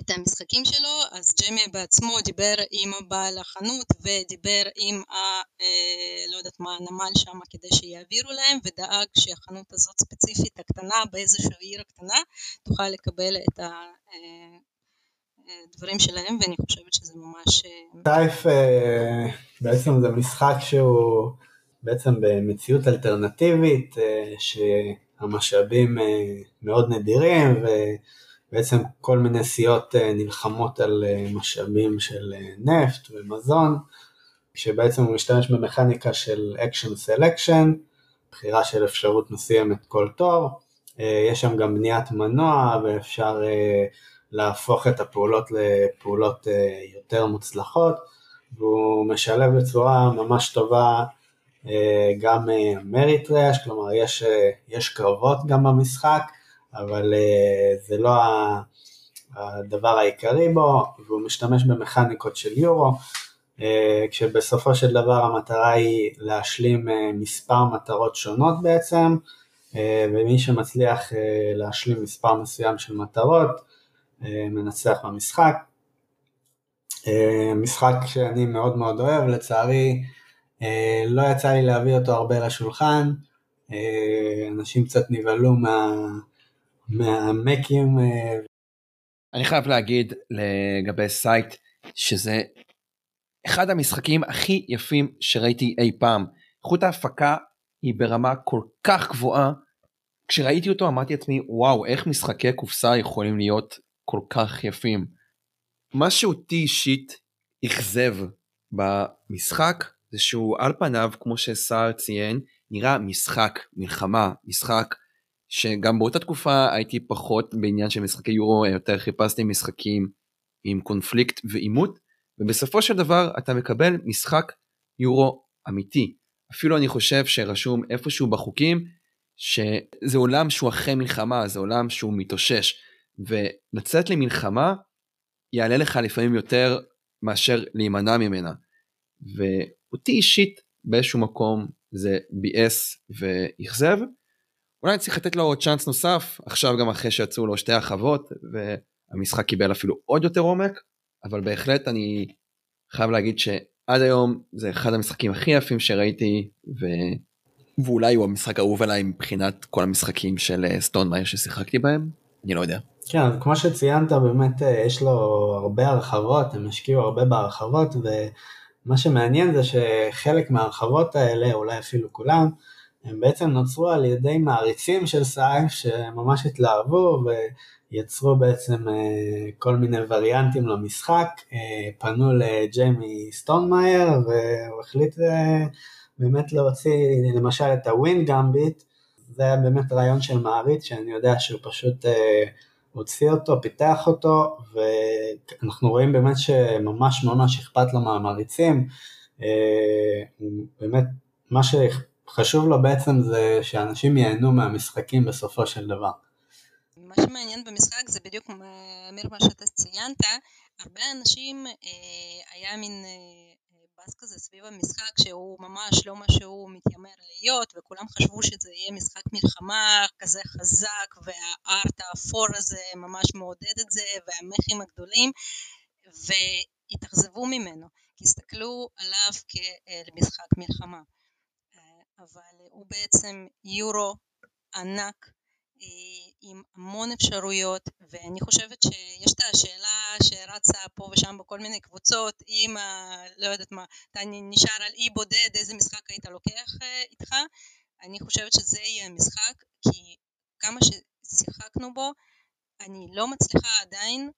את המשחקים שלו, אז ג'יימי בעצמו דיבר עם בעל החנות ודיבר עם ה... לא יודעת מה, הנמל שם כדי שיעבירו להם ודאג שהחנות הזאת ספציפית הקטנה באיזושהי עיר הקטנה תוכל לקבל את הדברים שלהם ואני חושבת שזה ממש... טייף בעצם זה משחק שהוא בעצם במציאות אלטרנטיבית שהמשאבים מאוד נדירים ו... בעצם כל מיני סיעות נלחמות על משאבים של נפט ומזון, שבעצם הוא משתמש במכניקה של action selection, בחירה של אפשרות מסוימת כל תור, יש שם גם בניית מנוע ואפשר להפוך את הפעולות לפעולות יותר מוצלחות, והוא משלב בצורה ממש טובה גם מריטרש, כלומר יש, יש קרבות גם במשחק, אבל זה לא הדבר העיקרי בו, והוא משתמש במכניקות של יורו, כשבסופו של דבר המטרה היא להשלים מספר מטרות שונות בעצם, ומי שמצליח להשלים מספר מסוים של מטרות, מנצח במשחק. משחק שאני מאוד מאוד אוהב, לצערי לא יצא לי להביא אותו הרבה לשולחן, אנשים קצת נבהלו מה... מהמקים. אני חייב להגיד לגבי Scythe שזה אחד המשחקים הכי יפים שראיתי אי פעם. איכות ההפקה היא ברמה כל כך גבוהה. כשראיתי אותו אמרתי לעצמי וואו איך משחקי קופסה יכולים להיות כל כך יפים. מה שאותי אישית אכזב במשחק זה שהוא על פניו כמו שסער ציין נראה משחק מלחמה משחק שגם באותה תקופה הייתי פחות בעניין של משחקי יורו, יותר חיפשתי משחקים עם קונפליקט ועימות, ובסופו של דבר אתה מקבל משחק יורו אמיתי. אפילו אני חושב שרשום איפשהו בחוקים שזה עולם שהוא אחרי מלחמה, זה עולם שהוא מתאושש, ולצאת למלחמה יעלה לך לפעמים יותר מאשר להימנע ממנה. ואותי אישית באיזשהו מקום זה ביאס ואכזב. אולי צריך לתת לו צ'אנס נוסף, עכשיו גם אחרי שיצאו לו שתי הרחבות, והמשחק קיבל אפילו עוד יותר עומק, אבל בהחלט אני חייב להגיד שעד היום זה אחד המשחקים הכי יפים שראיתי, ו... ואולי הוא המשחק האהוב עליי מבחינת כל המשחקים של סטון מאייר ששיחקתי בהם, אני לא יודע. כן, כמו שציינת באמת יש לו הרבה הרחבות, הם השקיעו הרבה בהרחבות, ומה שמעניין זה שחלק מההרחבות האלה, אולי אפילו כולם, הם בעצם נוצרו על ידי מעריצים של סייף שממש התלהבו ויצרו בעצם אה, כל מיני וריאנטים למשחק, אה, פנו לג'יימי סטונמאייר והוא החליט אה, באמת להוציא למשל את הווין גמביט, זה היה באמת רעיון של מעריץ שאני יודע שהוא פשוט הוציא אותו, פיתח אותו ואנחנו רואים באמת שממש ממש אכפת לו מהמעריצים, באמת מה ש... חשוב לו בעצם זה שאנשים ייהנו מהמשחקים בסופו של דבר. מה שמעניין במשחק זה בדיוק, אמיר, מה שאתה ציינת, הרבה אנשים אה, היה מין אה, באז כזה סביב המשחק שהוא ממש לא מה שהוא מתיימר להיות וכולם חשבו שזה יהיה משחק מלחמה כזה חזק והארט האפור הזה ממש מעודד את זה והמחים הגדולים והתאכזבו ממנו הסתכלו עליו כמשחק מלחמה. אבל הוא בעצם יורו ענק עם המון אפשרויות ואני חושבת שיש את השאלה שרצה פה ושם בכל מיני קבוצות אם לא יודעת מה אתה נשאר על אי בודד איזה משחק היית לוקח איתך? אני חושבת שזה יהיה המשחק כי כמה ששיחקנו בו אני לא מצליחה עדיין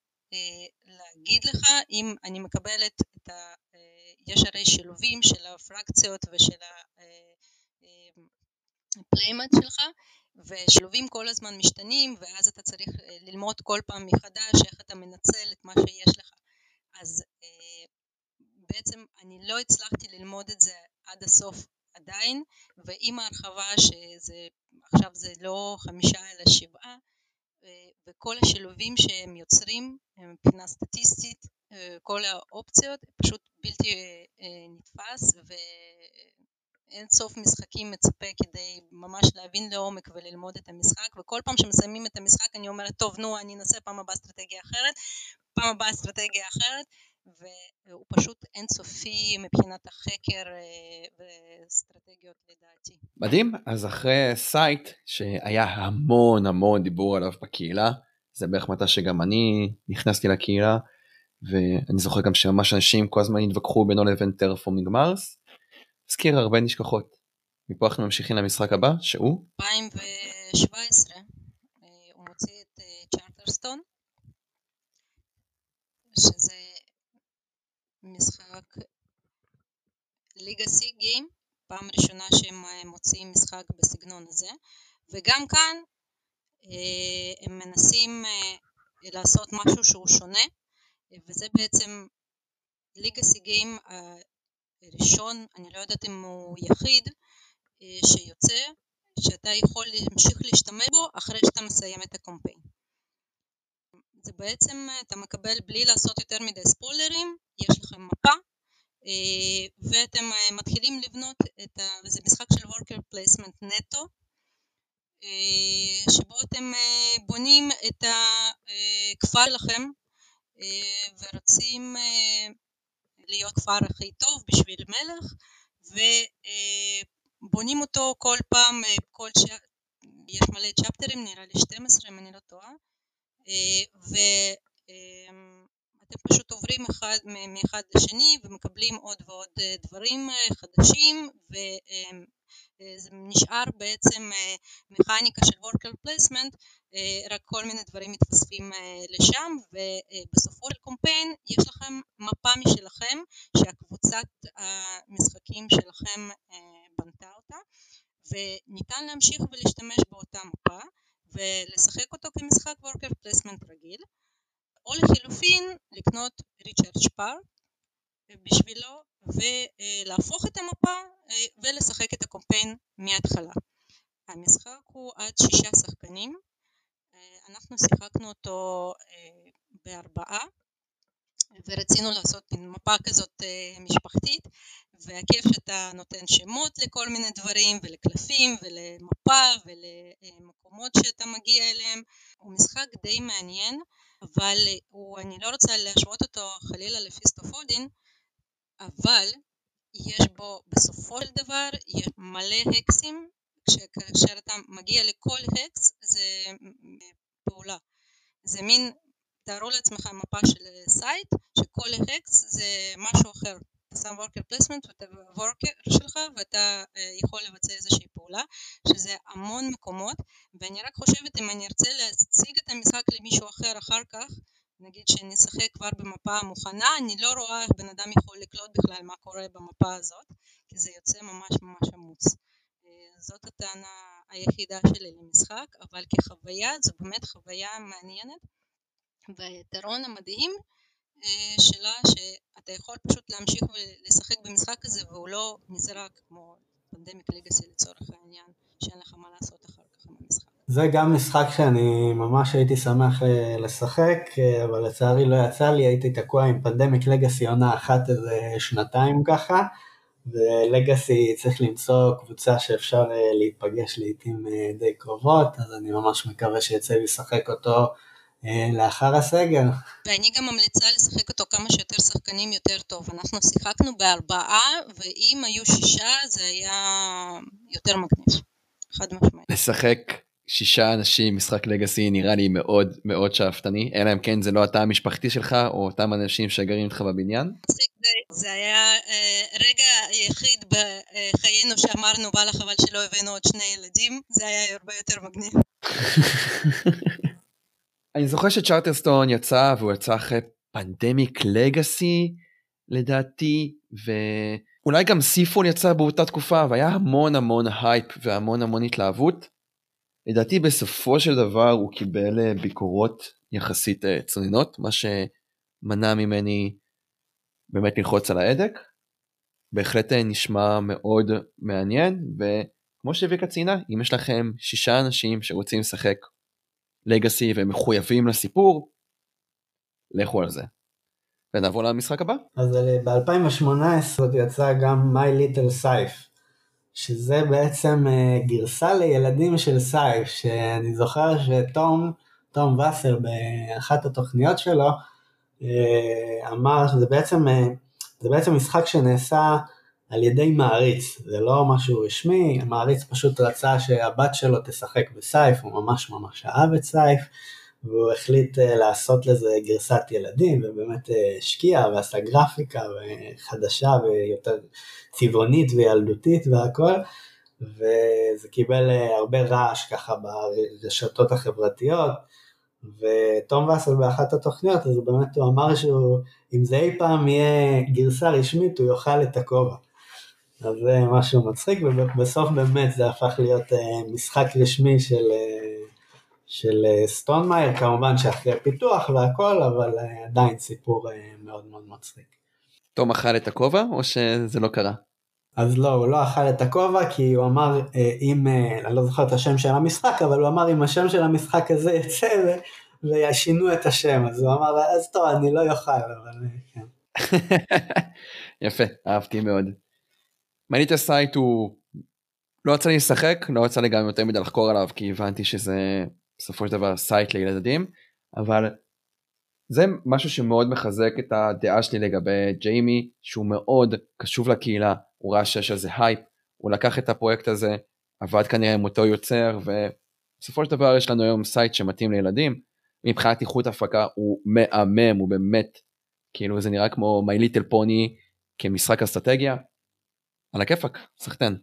להגיד לך אם אני מקבלת את יש הרי שילובים של הפקציות ושל ה player mat שלך, ושילובים כל הזמן משתנים, ואז אתה צריך ללמוד כל פעם מחדש איך אתה מנצל את מה שיש לך. אז בעצם אני לא הצלחתי ללמוד את זה עד הסוף עדיין, ועם ההרחבה שזה עכשיו זה לא חמישה אלא שבעה, וכל השילובים שהם יוצרים מבחינה סטטיסטית, כל האופציות פשוט בלתי נתפס ואין סוף משחקים מצפה כדי ממש להבין לעומק וללמוד את המשחק וכל פעם שמסיימים את המשחק אני אומרת טוב נו אני אנסה פעם הבאה אסטרטגיה אחרת, פעם הבאה אסטרטגיה אחרת. והוא פשוט אינסופי מבחינת החקר ואסטרטגיות לדעתי. מדהים, אז אחרי Scythe שהיה המון המון דיבור עליו בקהילה, זה בערך מתי שגם אני נכנסתי לקהילה, ואני זוכר גם שממש אנשים כל הזמן התווכחו בינו לבין Terraforming Mars, הזכיר הרבה נשכחות. מפה אנחנו ממשיכים למשחק הבא, שהוא? 2017 הוא מוציא את Charterstone, שזה משחק ליגאסי גיים, פעם ראשונה שהם מוציאים משחק בסגנון הזה, וגם כאן הם מנסים לעשות משהו שהוא שונה, וזה בעצם ליגאסי גיים הראשון, אני לא יודעת אם הוא יחיד, שיוצא, שאתה יכול להמשיך להשתמש בו אחרי שאתה מסיים את הקומפיין. זה בעצם אתה מקבל בלי לעשות יותר מדי ספוילרים, יש לכם מפה ואתם מתחילים לבנות את ה... וזה משחק של worker placement נטו שבו אתם בונים את הכפר לכם ורוצים להיות כפר הכי טוב בשביל מלך ובונים אותו כל פעם, כל ש... יש מלא צ'פטרים, נראה לי 12 אם אני לא טועה ואתם פשוט עוברים אחד, מאחד לשני ומקבלים עוד ועוד דברים חדשים וזה נשאר בעצם מכניקה של worker placement רק כל מיני דברים מתווספים לשם ובסופו של קומפיין יש לכם מפה משלכם שהקבוצת המשחקים שלכם בנתה אותה וניתן להמשיך ולהשתמש באותה מפה ולשחק אותו כמשחק worker placement רגיל או לחילופין לקנות ריצ'רד שפר בשבילו ולהפוך את המפה ולשחק את הקומפיין מההתחלה. המשחק הוא עד שישה שחקנים, אנחנו שיחקנו אותו בארבעה ורצינו לעשות מפה כזאת משפחתית והכיף שאתה נותן שמות לכל מיני דברים ולקלפים ולמפה ולמקומות שאתה מגיע אליהם הוא משחק די מעניין אבל הוא, אני לא רוצה להשוות אותו חלילה לפיסטופודין אבל יש בו בסופו של דבר יש מלא הקסים כאשר אתה מגיע לכל הקס זה פעולה. זה מין תארו לעצמכם מפה של Scythe שכל hex זה משהו אחר. אתה שם worker placement ואתה worker שלך ואתה יכול לבצע איזושהי פעולה שזה המון מקומות ואני רק חושבת אם אני ארצה להציג את המשחק למישהו אחר אחר כך נגיד שנשחק כבר במפה מוכנה אני לא רואה איך בן אדם יכול לקלוט בכלל מה קורה במפה הזאת כי זה יוצא ממש ממש עמוס זאת הטענה היחידה שלי למשחק אבל כחוויה זו באמת חוויה מעניינת והיתרון המדהים שלה שאתה יכול פשוט להמשיך ולשחק במשחק הזה והוא לא נזרק כמו פנדמיק ליגאסי לצורך העניין שאין לך מה לעשות אחר כך עם המשחק. זה גם משחק שאני ממש הייתי שמח לשחק אבל לצערי לא יצא לי הייתי תקוע עם פנדמיק לגאסי עונה אחת איזה שנתיים ככה ולגאסי צריך למצוא קבוצה שאפשר להיפגש לעיתים די קרובות אז אני ממש מקווה שיצא לי לשחק אותו לאחר הסגר. ואני גם ממליצה לשחק אותו כמה שיותר שחקנים יותר טוב. אנחנו שיחקנו בארבעה, ואם היו שישה זה היה יותר מגניב. חד משמעית. לשחק שישה אנשים משחק לגאסי נראה לי מאוד מאוד שאפתני, אלא אם כן זה לא התא המשפחתי שלך, או אותם אנשים שגרים איתך בבניין. זה היה רגע היחיד בחיינו שאמרנו וואלה חבל שלא הבאנו עוד שני ילדים, זה היה הרבה יותר מגניב. אני זוכר ש Charterstone יצא והוא יצא אחרי Pandemic Legacy לדעתי, ואולי גם SeaFall יצא באותה תקופה, והיה המון המון הייפ והמון המון התלהבות. לדעתי בסופו של דבר הוא קיבל אה, ביקורות יחסית אה, צוננות, מה שמנע ממני באמת ללחוץ על ההדק. בהחלט אה, נשמע מאוד מעניין, וכמו שוויקה ציינה, אם יש לכם שישה אנשים שרוצים לשחק לגאסי ומחויבים לסיפור, לכו על זה. ונעבור למשחק הבא. אז ב-2018 יצא גם My Little Scythe, שזה בעצם אה, גרסה לילדים של סייף, שאני זוכר שתום, תום וסר באחת התוכניות שלו, אה, אמר שזה בעצם, אה, זה בעצם משחק שנעשה על ידי מעריץ, זה לא משהו רשמי, המעריץ פשוט רצה שהבת שלו תשחק בסייף, הוא ממש ממש אהב את סייף, והוא החליט לעשות לזה גרסת ילדים, ובאמת השקיע ועשה גרפיקה חדשה ויותר צבעונית וילדותית והכל, וזה קיבל אה, הרבה רעש ככה ברשתות החברתיות, ותום וסל באחת התוכניות, אז באמת הוא אמר שהוא, אם זה אי פעם יהיה גרסה רשמית, הוא יאכל את הכובע. אז זה משהו מצחיק, ובסוף באמת זה הפך להיות אה, משחק רשמי של, אה, של Stonemaier, כמובן שאחרי פיתוח והכל, אבל עדיין סיפור מאוד מאוד מצחיק. תום אכל את הכובע או שזה לא קרה? אז לא, הוא לא אכל את הכובע כי הוא אמר אה, אם, אה, אני לא זוכר את השם של המשחק, אבל הוא אמר אם השם של המשחק הזה יצא וישינו את השם, אז הוא אמר אז טוב אני לא אוכל, אבל אה, כן. יפה, אהבתי מאוד. My Little Scythe הוא, לא יצא לי לשחק, לא יצא לי גם יותר מדי לחקור עליו כי הבנתי שזה בסופו של דבר Scythe לילדים, אבל זה משהו שמאוד מחזק את הדעה שלי לגבי ג'יימי, שהוא מאוד קשוב לקהילה, הוא ראה שיש על זה הייפ, הוא לקח את הפרויקט הזה, עבד כנראה עם אותו יוצר, ובסופו של דבר יש לנו היום Scythe שמתאים לילדים, מבחינת איכות הפקה הוא מהמם, הוא באמת, כאילו זה נראה כמו My Little Pony כמשחק אסטרטגיה, על הכיפאק, סחטן.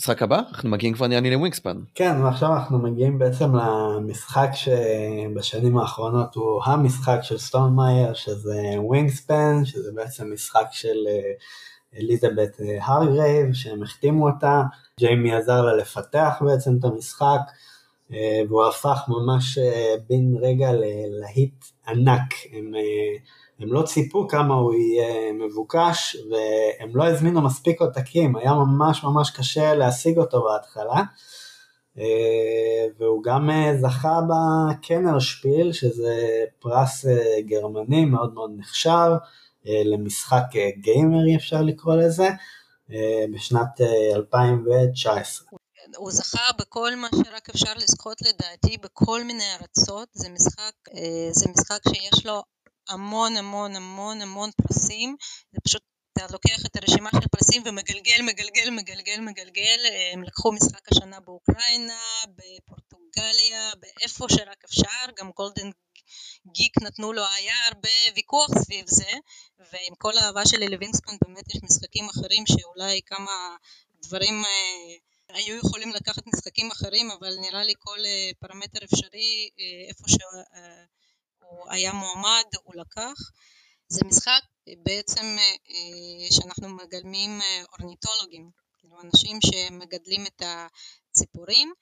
משחק הבא אנחנו מגיעים כבר נראה לי ל Wingspan. כן ועכשיו אנחנו מגיעים בעצם למשחק שבשנים האחרונות הוא המשחק של Stonemaier שזה Wingspan שזה בעצם משחק של אה, אליזבת אה, הרגרייב שהם החתימו אותה, ג'יימי עזר לה לפתח בעצם את המשחק אה, והוא הפך ממש בן רגע ללהיט ענק. הם, הם לא ציפו כמה הוא יהיה מבוקש והם לא הזמינו מספיק עותקים, היה ממש ממש קשה להשיג אותו בהתחלה. אה, והוא גם אה, זכה בקנר שפיל, שזה פרס אה, גרמני מאוד מאוד נחשב, למשחק גיימרי אפשר לקרוא לזה, בשנת 2019. הוא זכה בכל מה שרק אפשר לזכות לדעתי, בכל מיני ארצות, זה משחק, זה משחק שיש לו המון המון המון המון פרסים, זה פשוט אתה לוקח את הרשימה של פרסים ומגלגל, מגלגל, מגלגל, מגלגל, הם לקחו משחק השנה באוקראינה, בפורטוגליה, באיפה שרק אפשר, גם גולדן גיק נתנו לו, היה הרבה ויכוח סביב זה, ועם כל האהבה שלי לווינספון באמת יש משחקים אחרים שאולי כמה דברים אה, היו יכולים לקחת משחקים אחרים, אבל נראה לי כל אה, פרמטר אפשרי, אה, איפה ש... אה, הוא היה מועמד, הוא לקח. זה משחק בעצם אה, שאנחנו מגלמים אה, אורניטולוגים, כאילו אנשים שמגדלים את הציפורים.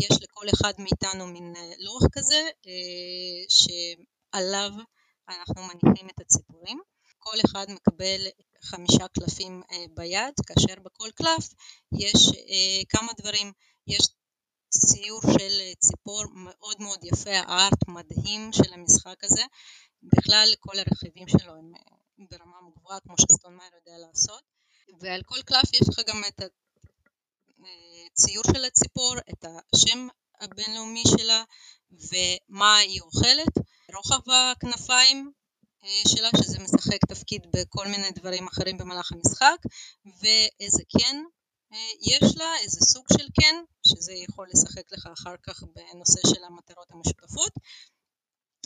יש לכל אחד מאיתנו מין אה, לוח כזה שעליו אנחנו מניחים את הציפורים. כל אחד מקבל חמישה קלפים ביד, כאשר בכל קלף יש כמה דברים, יש ציור של אה, ציפור מאוד מאוד יפה, הארט מדהים של המשחק הזה. בכלל כל הרכיבים שלו הם אה, ברמה גבוהה כמו שסטון יודע לעשות. ועל כל קלף יש לך גם את הציור אה, של הציפור, את השם הבינלאומי שלה ומה היא אוכלת, רוחב הכנפיים שלה שזה משחק תפקיד בכל מיני דברים אחרים במהלך המשחק ואיזה כן יש לה איזה סוג של כן, שזה יכול לשחק לך אחר כך בנושא של המטרות המשותפות,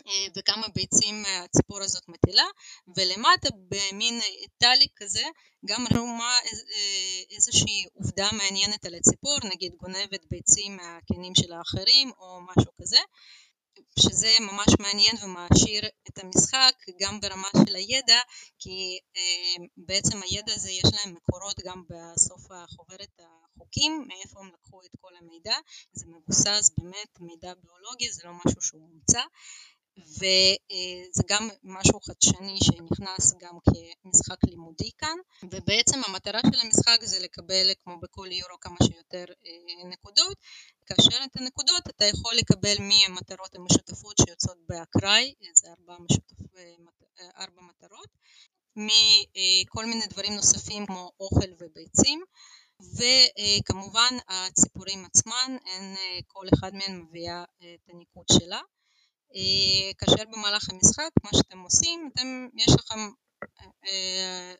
אה, וכמה ביצים הציפור הזאת מטילה, ולמטה במין טלי כזה גם רשומה אה, איזושהי עובדה מעניינת על הציפור, נגיד גונבת ביצים מהקנים של האחרים או משהו כזה, שזה ממש מעניין ומעשיר את המשחק גם ברמה של הידע, כי אה, בעצם הידע הזה יש להם מקורות גם בסוף החוברת החוקים, מאיפה הם לקחו את כל המידע, זה מבוסס באמת מידע ביולוגי, זה לא משהו שהוא מומצא. וזה גם משהו חדשני שנכנס גם כמשחק לימודי כאן ובעצם המטרה של המשחק זה לקבל כמו בכל יורו כמה שיותר אה, נקודות. כאשר את הנקודות אתה יכול לקבל מהמטרות המשותפות שיוצאות באקראי זה ארבע, משותף, אה, ארבע מטרות מכל מיני דברים נוספים כמו אוכל וביצים וכמובן הציפורים עצמן, הן כל אחד מהן מביאה את הניקוד שלה. אה, כאשר במהלך המשחק מה שאתם עושים, אתם, יש לכם, אה,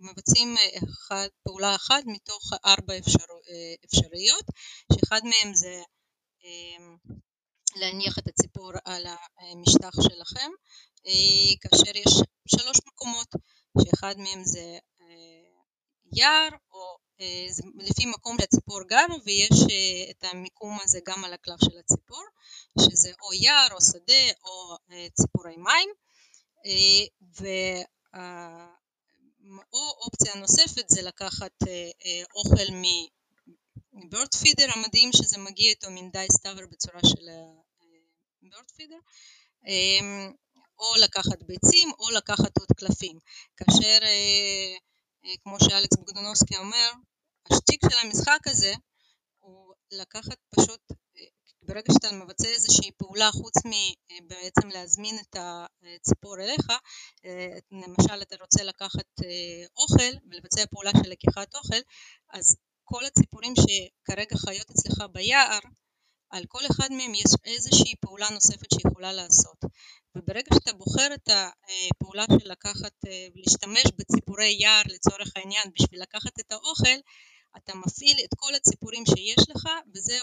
מבצעים אחד, פעולה אחת מתוך ארבע אפשר, אה, אפשריות, שאחד מהם זה להניח את הציפור על המשטח שלכם, כאשר יש שלוש מקומות, שאחד מהם זה יער או אה, זה לפי מקום שהציפור גר ויש אה, את המיקום הזה גם על הקלף של הציפור שזה או יער או שדה או אה, ציפורי מים. או אופציה נוספת זה לקחת אוכל מ bird feeder המדהים שזה מגיע איתו מין dice tower בצורה של bird feeder או לקחת ביצים או לקחת עוד קלפים כאשר אה, כמו שאלכס בוגדנובסקי אומר, השטיק של המשחק הזה הוא לקחת פשוט, אה, ברגע שאתה מבצע איזושהי פעולה חוץ מבעצם אה, להזמין את הציפור אליך, למשל אתה רוצה לקחת אוכל ולבצע פעולה של לקיחת אוכל, אז כל הציפורים שכרגע חיות אצלך ביער על כל אחד מהם יש איזושהי פעולה נוספת שיכולה לעשות וברגע שאתה בוחר את הפעולה של לקחת ולהשתמש בציפורי יער לצורך העניין בשביל לקחת את האוכל אתה מפעיל את כל הציפורים שיש לך וזה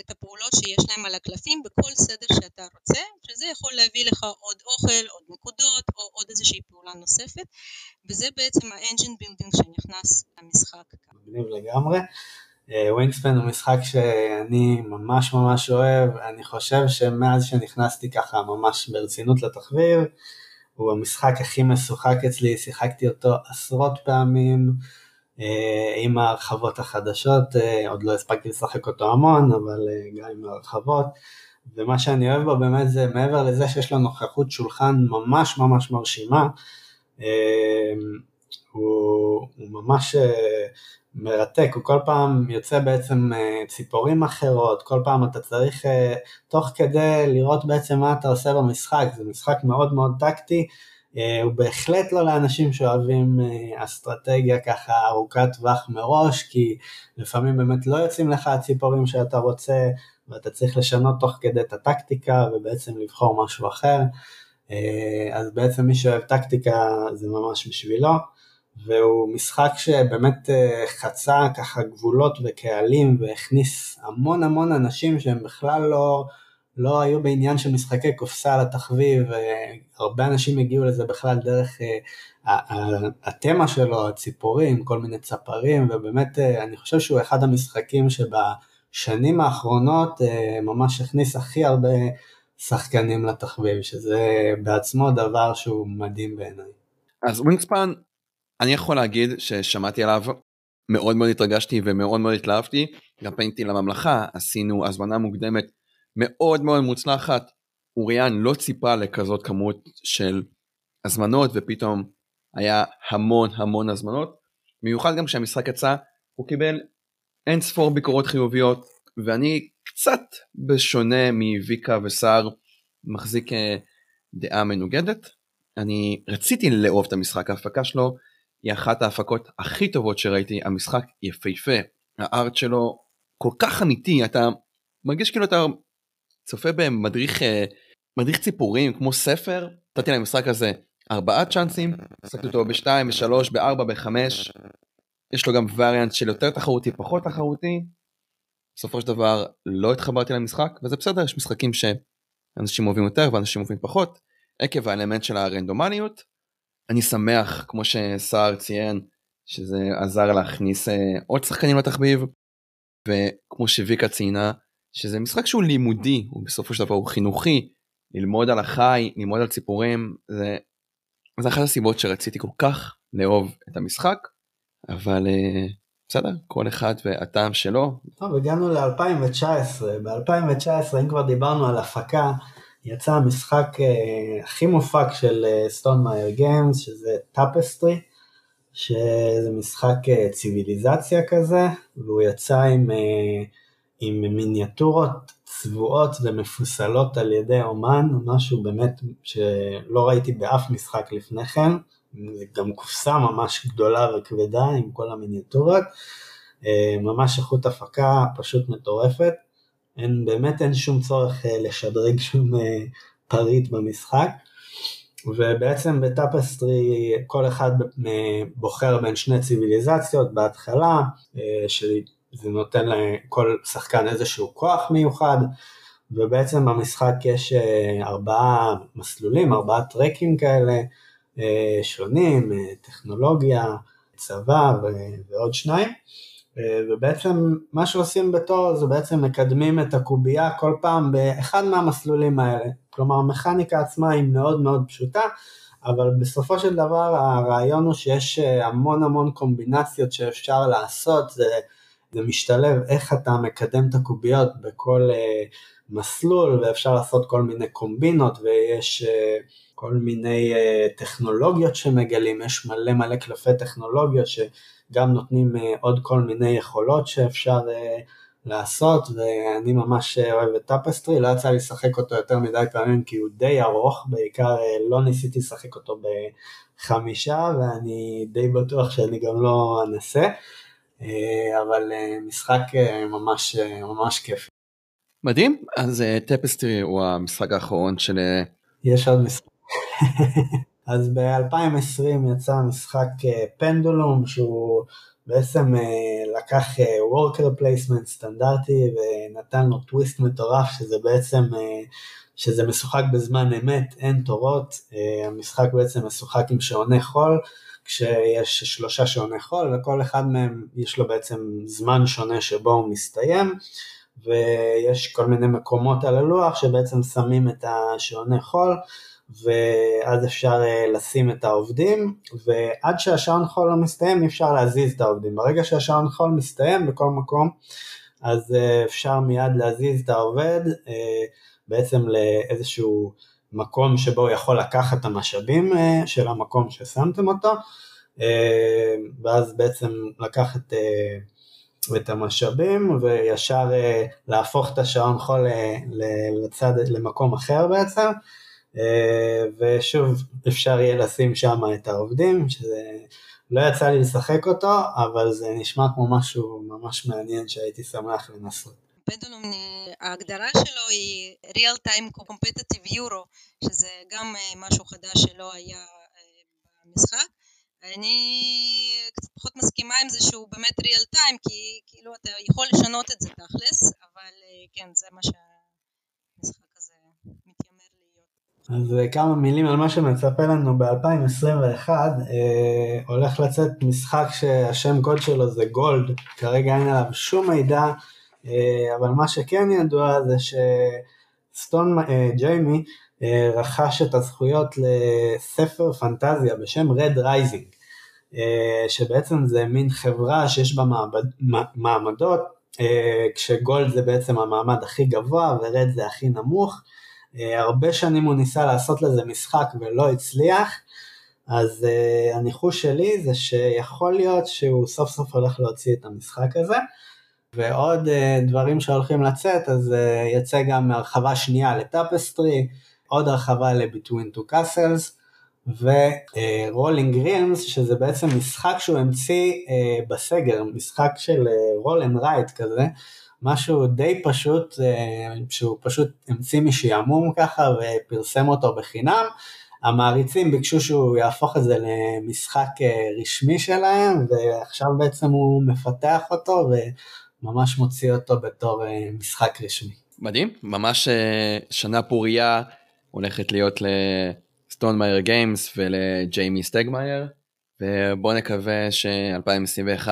את הפעולות שיש להם על הקלפים בכל סדר שאתה רוצה שזה יכול להביא לך עוד אוכל, עוד נקודות או עוד איזושהי פעולה נוספת וזה בעצם ה engine building שנכנס למשחק. מגניב לגמרי. Wingspan הוא משחק שאני ממש ממש אוהב, אני חושב שמאז שנכנסתי ככה ממש ברצינות לתחביב, הוא המשחק הכי משוחק אצלי, שיחקתי אותו עשרות פעמים אה, עם ההרחבות החדשות, אה, עוד לא הספקתי לשחק אותו המון, אבל אה, גם עם ההרחבות, ומה שאני אוהב בו באמת זה מעבר לזה שיש לו נוכחות שולחן ממש ממש מרשימה, הוא, הוא ממש מרתק, הוא כל פעם יוצא בעצם אה, ציפורים אחרות, כל פעם אתה צריך אה, תוך כדי לראות בעצם מה אתה עושה במשחק, זה משחק מאוד מאוד טקטי, אה, הוא בהחלט לא לאנשים שאוהבים אסטרטגיה ככה ארוכת טווח מראש, כי לפעמים באמת לא יוצאים לך הציפורים שאתה רוצה, ואתה צריך לשנות תוך כדי את הטקטיקה ובעצם לבחור משהו אחר, אז בעצם מי שאוהב טקטיקה זה ממש בשבילו. והוא משחק שבאמת אה, חצה ככה גבולות וקהלים והכניס המון המון אנשים שהם בכלל לא, לא היו בעניין של משחקי קופסה לתחביב, הרבה אנשים הגיעו לזה בכלל דרך אה, התמה שלו, הציפורים, כל מיני צפרים, ובאמת אה, אני חושב שהוא אחד המשחקים שבשנים האחרונות ממש הכניס הכי הרבה שחקנים לתחביב, שזה בעצמו דבר שהוא מדהים בעיניי. אז ווינגספן אני יכול להגיד ששמעתי עליו מאוד מאוד התרגשתי ומאוד מאוד התלהבתי. גם פניתי לממלכה עשינו הזמנה מוקדמת מאוד מאוד מוצלחת. אוריאן לא ציפה לכזאת כמות של הזמנות ופתאום היה המון המון הזמנות. מיוחד גם כשהמשחק יצא הוא קיבל אין ספור ביקורות חיוביות ואני קצת בשונה מוויקה וסער מחזיק אה, דעה מנוגדת. אני רציתי לאהוב את המשחק ההפקה שלו היא אחת ההפקות הכי טובות שראיתי, המשחק יפהפה, הארט שלו כל כך אמיתי, אתה מרגיש כאילו אתה צופה במדריך אה, מדריך ציפורים כמו ספר, נתתי למשחק הזה ארבעה צ'אנסים, עסקתי אותו בשתיים, בשלוש, בארבע, בחמש, יש לו גם וריאנט של יותר תחרותי, פחות תחרותי, בסופו של דבר לא התחברתי למשחק, וזה בסדר, יש משחקים שאנשים אוהבים יותר ואנשים אוהבים פחות, עקב האלמנט של הרנדומליות, אני שמח כמו שסער ציין שזה עזר להכניס אה, עוד שחקנים לתחביב. וכמו שוויקה ציינה שזה משחק שהוא לימודי, הוא בסופו של דבר הוא חינוכי, ללמוד על החי, ללמוד על ציפורים, זה, זה אחת הסיבות שרציתי כל כך לאהוב את המשחק, אבל uh, בסדר, כל אחד והטעם שלו. טוב, הגענו ל-2019, ב-2019 אם כבר דיברנו על הפקה, יצא המשחק uh, הכי מופק של Stonemaier Games, שזה Tapestry, שזה משחק uh, ציוויליזציה כזה, והוא יצא עם, uh, עם מיניאטורות צבועות ומפוסלות על ידי אומן, משהו באמת שלא ראיתי באף משחק לפני כן, זה גם קופסה ממש גדולה וכבדה עם כל המיניאטורות, אה, ממש איכות הפקה פשוט מטורפת, אין, באמת אין שום צורך אה, לשדרג שום אה, פריט במשחק, ובעצם ב Tapestry כל אחד בוחר בין שני ציוויליזציות בהתחלה, שזה נותן לכל שחקן איזשהו כוח מיוחד, ובעצם במשחק יש ארבעה מסלולים, ארבעה tracks כאלה, אה, שונים, אה, טכנולוגיה, צבא ועוד שניים, אה, ובעצם מה שעושים בתור זה בעצם מקדמים את הקובייה כל פעם באחד מהמסלולים האלה, כלומר המכניקה עצמה היא מאוד מאוד פשוטה, אבל בסופו של דבר הרעיון הוא שיש המון המון קומבינציות שאפשר לעשות, זה, זה משתלב איך אתה מקדם את הקוביות בכל מסלול ואפשר לעשות כל מיני קומבינות ויש כל מיני uh, טכנולוגיות שמגלים, יש מלא מלא קלפי טכנולוגיות שגם נותנים uh, עוד כל מיני יכולות שאפשר uh, לעשות, ואני ממש אוהב את Tapestry, לא יצא לי לשחק אותו יותר מדי פעמים כי הוא די ארוך, בעיקר לא ניסיתי לשחק אותו בחמישה, ואני די בטוח שאני גם לא אנסה, אבל משחק ממש, ממש כיפי. מדהים, אז Tapestry הוא המשחק האחרון של... יש עוד משחק. אז ב-2020 יצא משחק פנדולום שהוא בעצם אה, לקח אה, worker placement סטנדרטי ונתן לו טוויסט מטורף שזה בעצם, אה, שזה משוחק בזמן אמת, אין תורות, המשחק בעצם משוחק עם שעוני חול כשיש שלושה שעוני חול וכל אחד מהם יש לו בעצם זמן שונה שבו הוא מסתיים ויש כל מיני מקומות על הלוח שבעצם שמים את השעוני חול ואז אפשר אה, לשים את העובדים, ועד שהשעון חול לא מסתיים אי אפשר להזיז את העובדים. ברגע שהשעון חול מסתיים בכל מקום, אז אה, אפשר מיד להזיז את העובד אה, בעצם לאיזשהו מקום שבו הוא יכול לקחת את המשאבים של המקום ששמתם אותו, ואז בעצם לקחת את המשאבים וישר להפוך את השעון חול לצד, למקום אחר בעצם. אה, ושוב אפשר יהיה לשים שם את העובדים, שזה לא יצא לי לשחק אותו, אבל זה נשמע כמו משהו ממש מעניין שהייתי שמח לנסות. פנדולום, ההגדרה שלו היא real time competitive euro, שזה גם אה, משהו חדש שלא היה אה, במשחק. אני קצת פחות מסכימה עם זה שהוא באמת real time, כי כאילו אתה יכול לשנות את זה תכלס, אבל כן, זה מה שהמשחק הזה מתיימר אז אה, כמה מילים על מה שמצפה לנו. ב-2021, אה, הולך לצאת משחק שהשם קוד שלו זה Gold, כרגע אין עליו שום מידע, אה, אבל מה שכן ידוע זה שסטון אה, ג'יימי אה, רכש את הזכויות לספר פנטזיה בשם Red Rising, אה, שבעצם זה מין חברה שיש בה מעבד, מעמדות, אה, כש Gold זה בעצם המעמד הכי גבוה ו Red זה הכי נמוך, הרבה שנים הוא ניסה לעשות לזה משחק ולא הצליח, אז uh, הניחוש שלי זה שיכול להיות שהוא סוף סוף הולך להוציא את המשחק הזה. ועוד uh, דברים שהולכים לצאת, אז uh, יצא גם הרחבה שנייה ל Tapestry, עוד הרחבה ל-Between Two Castles, ו-Rolling uh, Realms, שזה בעצם משחק שהוא המציא uh, בסגר, משחק של roll and write כזה, משהו די פשוט, אה, שהוא פשוט המציא משעמום ככה ופרסם אותו בחינם. המעריצים ביקשו שהוא יהפוך את זה למשחק אה, רשמי שלהם, ועכשיו בעצם הוא מפתח אותו וממש מוציא אותו בתור אה, משחק רשמי. מדהים, ממש שנה פוריה הולכת להיות ל Stonemaier Games ולג'יימי סטגמאייר, ובואו נקווה ש-2021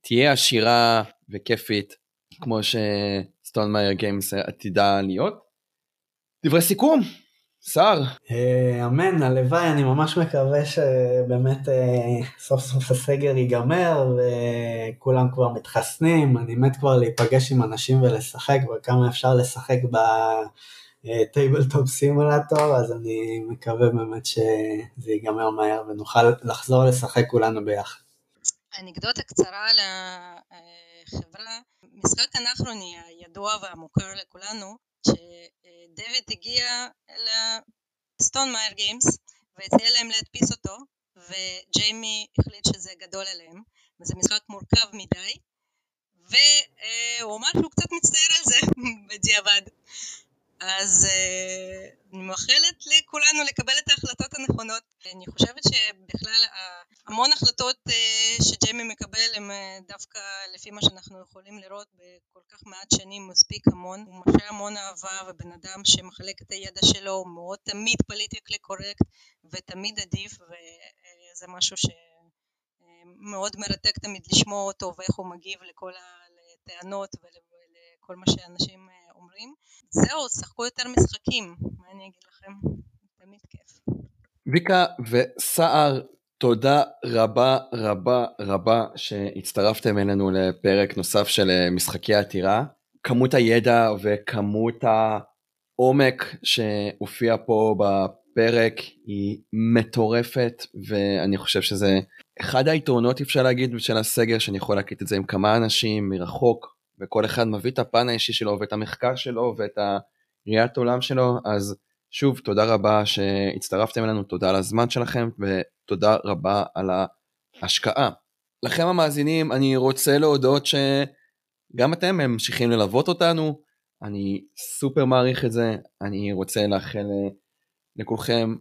תהיה עשירה וכיפית כמו Stonemaier Games עתידה להיות. דברי סיכום, סער. אה, אמן, הלוואי, אני ממש מקווה שבאמת אה, סוף סוף הסגר ייגמר וכולם כבר מתחסנים, אני מת כבר להיפגש עם אנשים ולשחק, וכמה אפשר לשחק ב Tabletop Simulator, אז אני מקווה באמת שזה ייגמר מהר ונוכל לחזור לשחק כולנו ביחד. אנקדוטה קצרה על החברה, משחק אנכרוני הידוע והמוכר לכולנו, שדויד הגיע לסטון מאייר גיימס והציע להם להדפיס אותו וג'יימי החליט שזה גדול עליהם וזה משחק מורכב מדי והוא אמר שהוא קצת מצטער על זה בדיעבד אז uh, אני מאחלת לכולנו לקבל את ההחלטות הנכונות. אני חושבת שבכלל המון החלטות uh, שג'יימי מקבל הם uh, דווקא לפי מה שאנחנו יכולים לראות בכל כך מעט שנים מספיק המון. הוא משרה המון אהבה ובן אדם שמחלק את הידע שלו, הוא מאוד תמיד פוליטיקלי קורקט ותמיד עדיף וזה משהו שמאוד מרתק תמיד לשמוע אותו ואיך הוא מגיב לכל הטענות ולכל מה שאנשים אומרים. זהו, שחקו יותר משחקים, מה אני אגיד לכם? תמיד כיף. ויקה וסער, תודה רבה רבה רבה שהצטרפתם אלינו לפרק נוסף של אה, משחקי עתירה. כמות הידע וכמות העומק שהופיע פה בפרק היא מטורפת ואני חושב שזה אחד היתרונות אפשר להגיד של הסגר שאני יכול להקליט את זה עם כמה אנשים מרחוק וכל אחד מביא את הפן האישי שלו ואת המחקר שלו ואת הראיית עולם שלו, אז שוב, תודה רבה שהצטרפתם אלינו, תודה על הזמן שלכם ותודה רבה על ההשקעה. לכם המאזינים, אני רוצה להודות שגם אתם ממשיכים ללוות אותנו, אני סופר מעריך את זה, אני רוצה לאחל לכולכם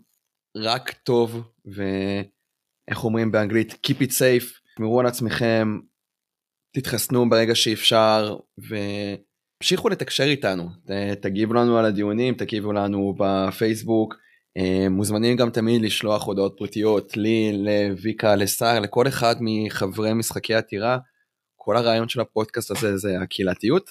רק טוב, ואיך אומרים באנגלית, Keep it safe, תשמרו על עצמכם, תתחסנו ברגע שאפשר והמשיכו לתקשר איתנו, תגיבו לנו על הדיונים, תגיבו לנו בפייסבוק, אה, מוזמנים גם תמיד לשלוח הודעות פרטיות לי, לויקה, לסער, לכל אחד מחברי משחקי עתירה. כל הרעיון של הפודקאסט הזה זה הקהילתיות,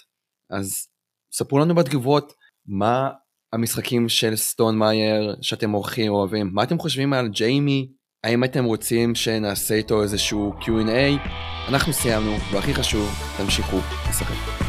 אז ספרו לנו בתגובות מה המשחקים של סטון מאייר שאתם עורכים אוהבים, מה אתם חושבים על ג'יימי, האם אתם רוצים שנעשה איתו איזשהו Q&A? אנחנו סיימנו, והכי חשוב, תמשיכו לשחק.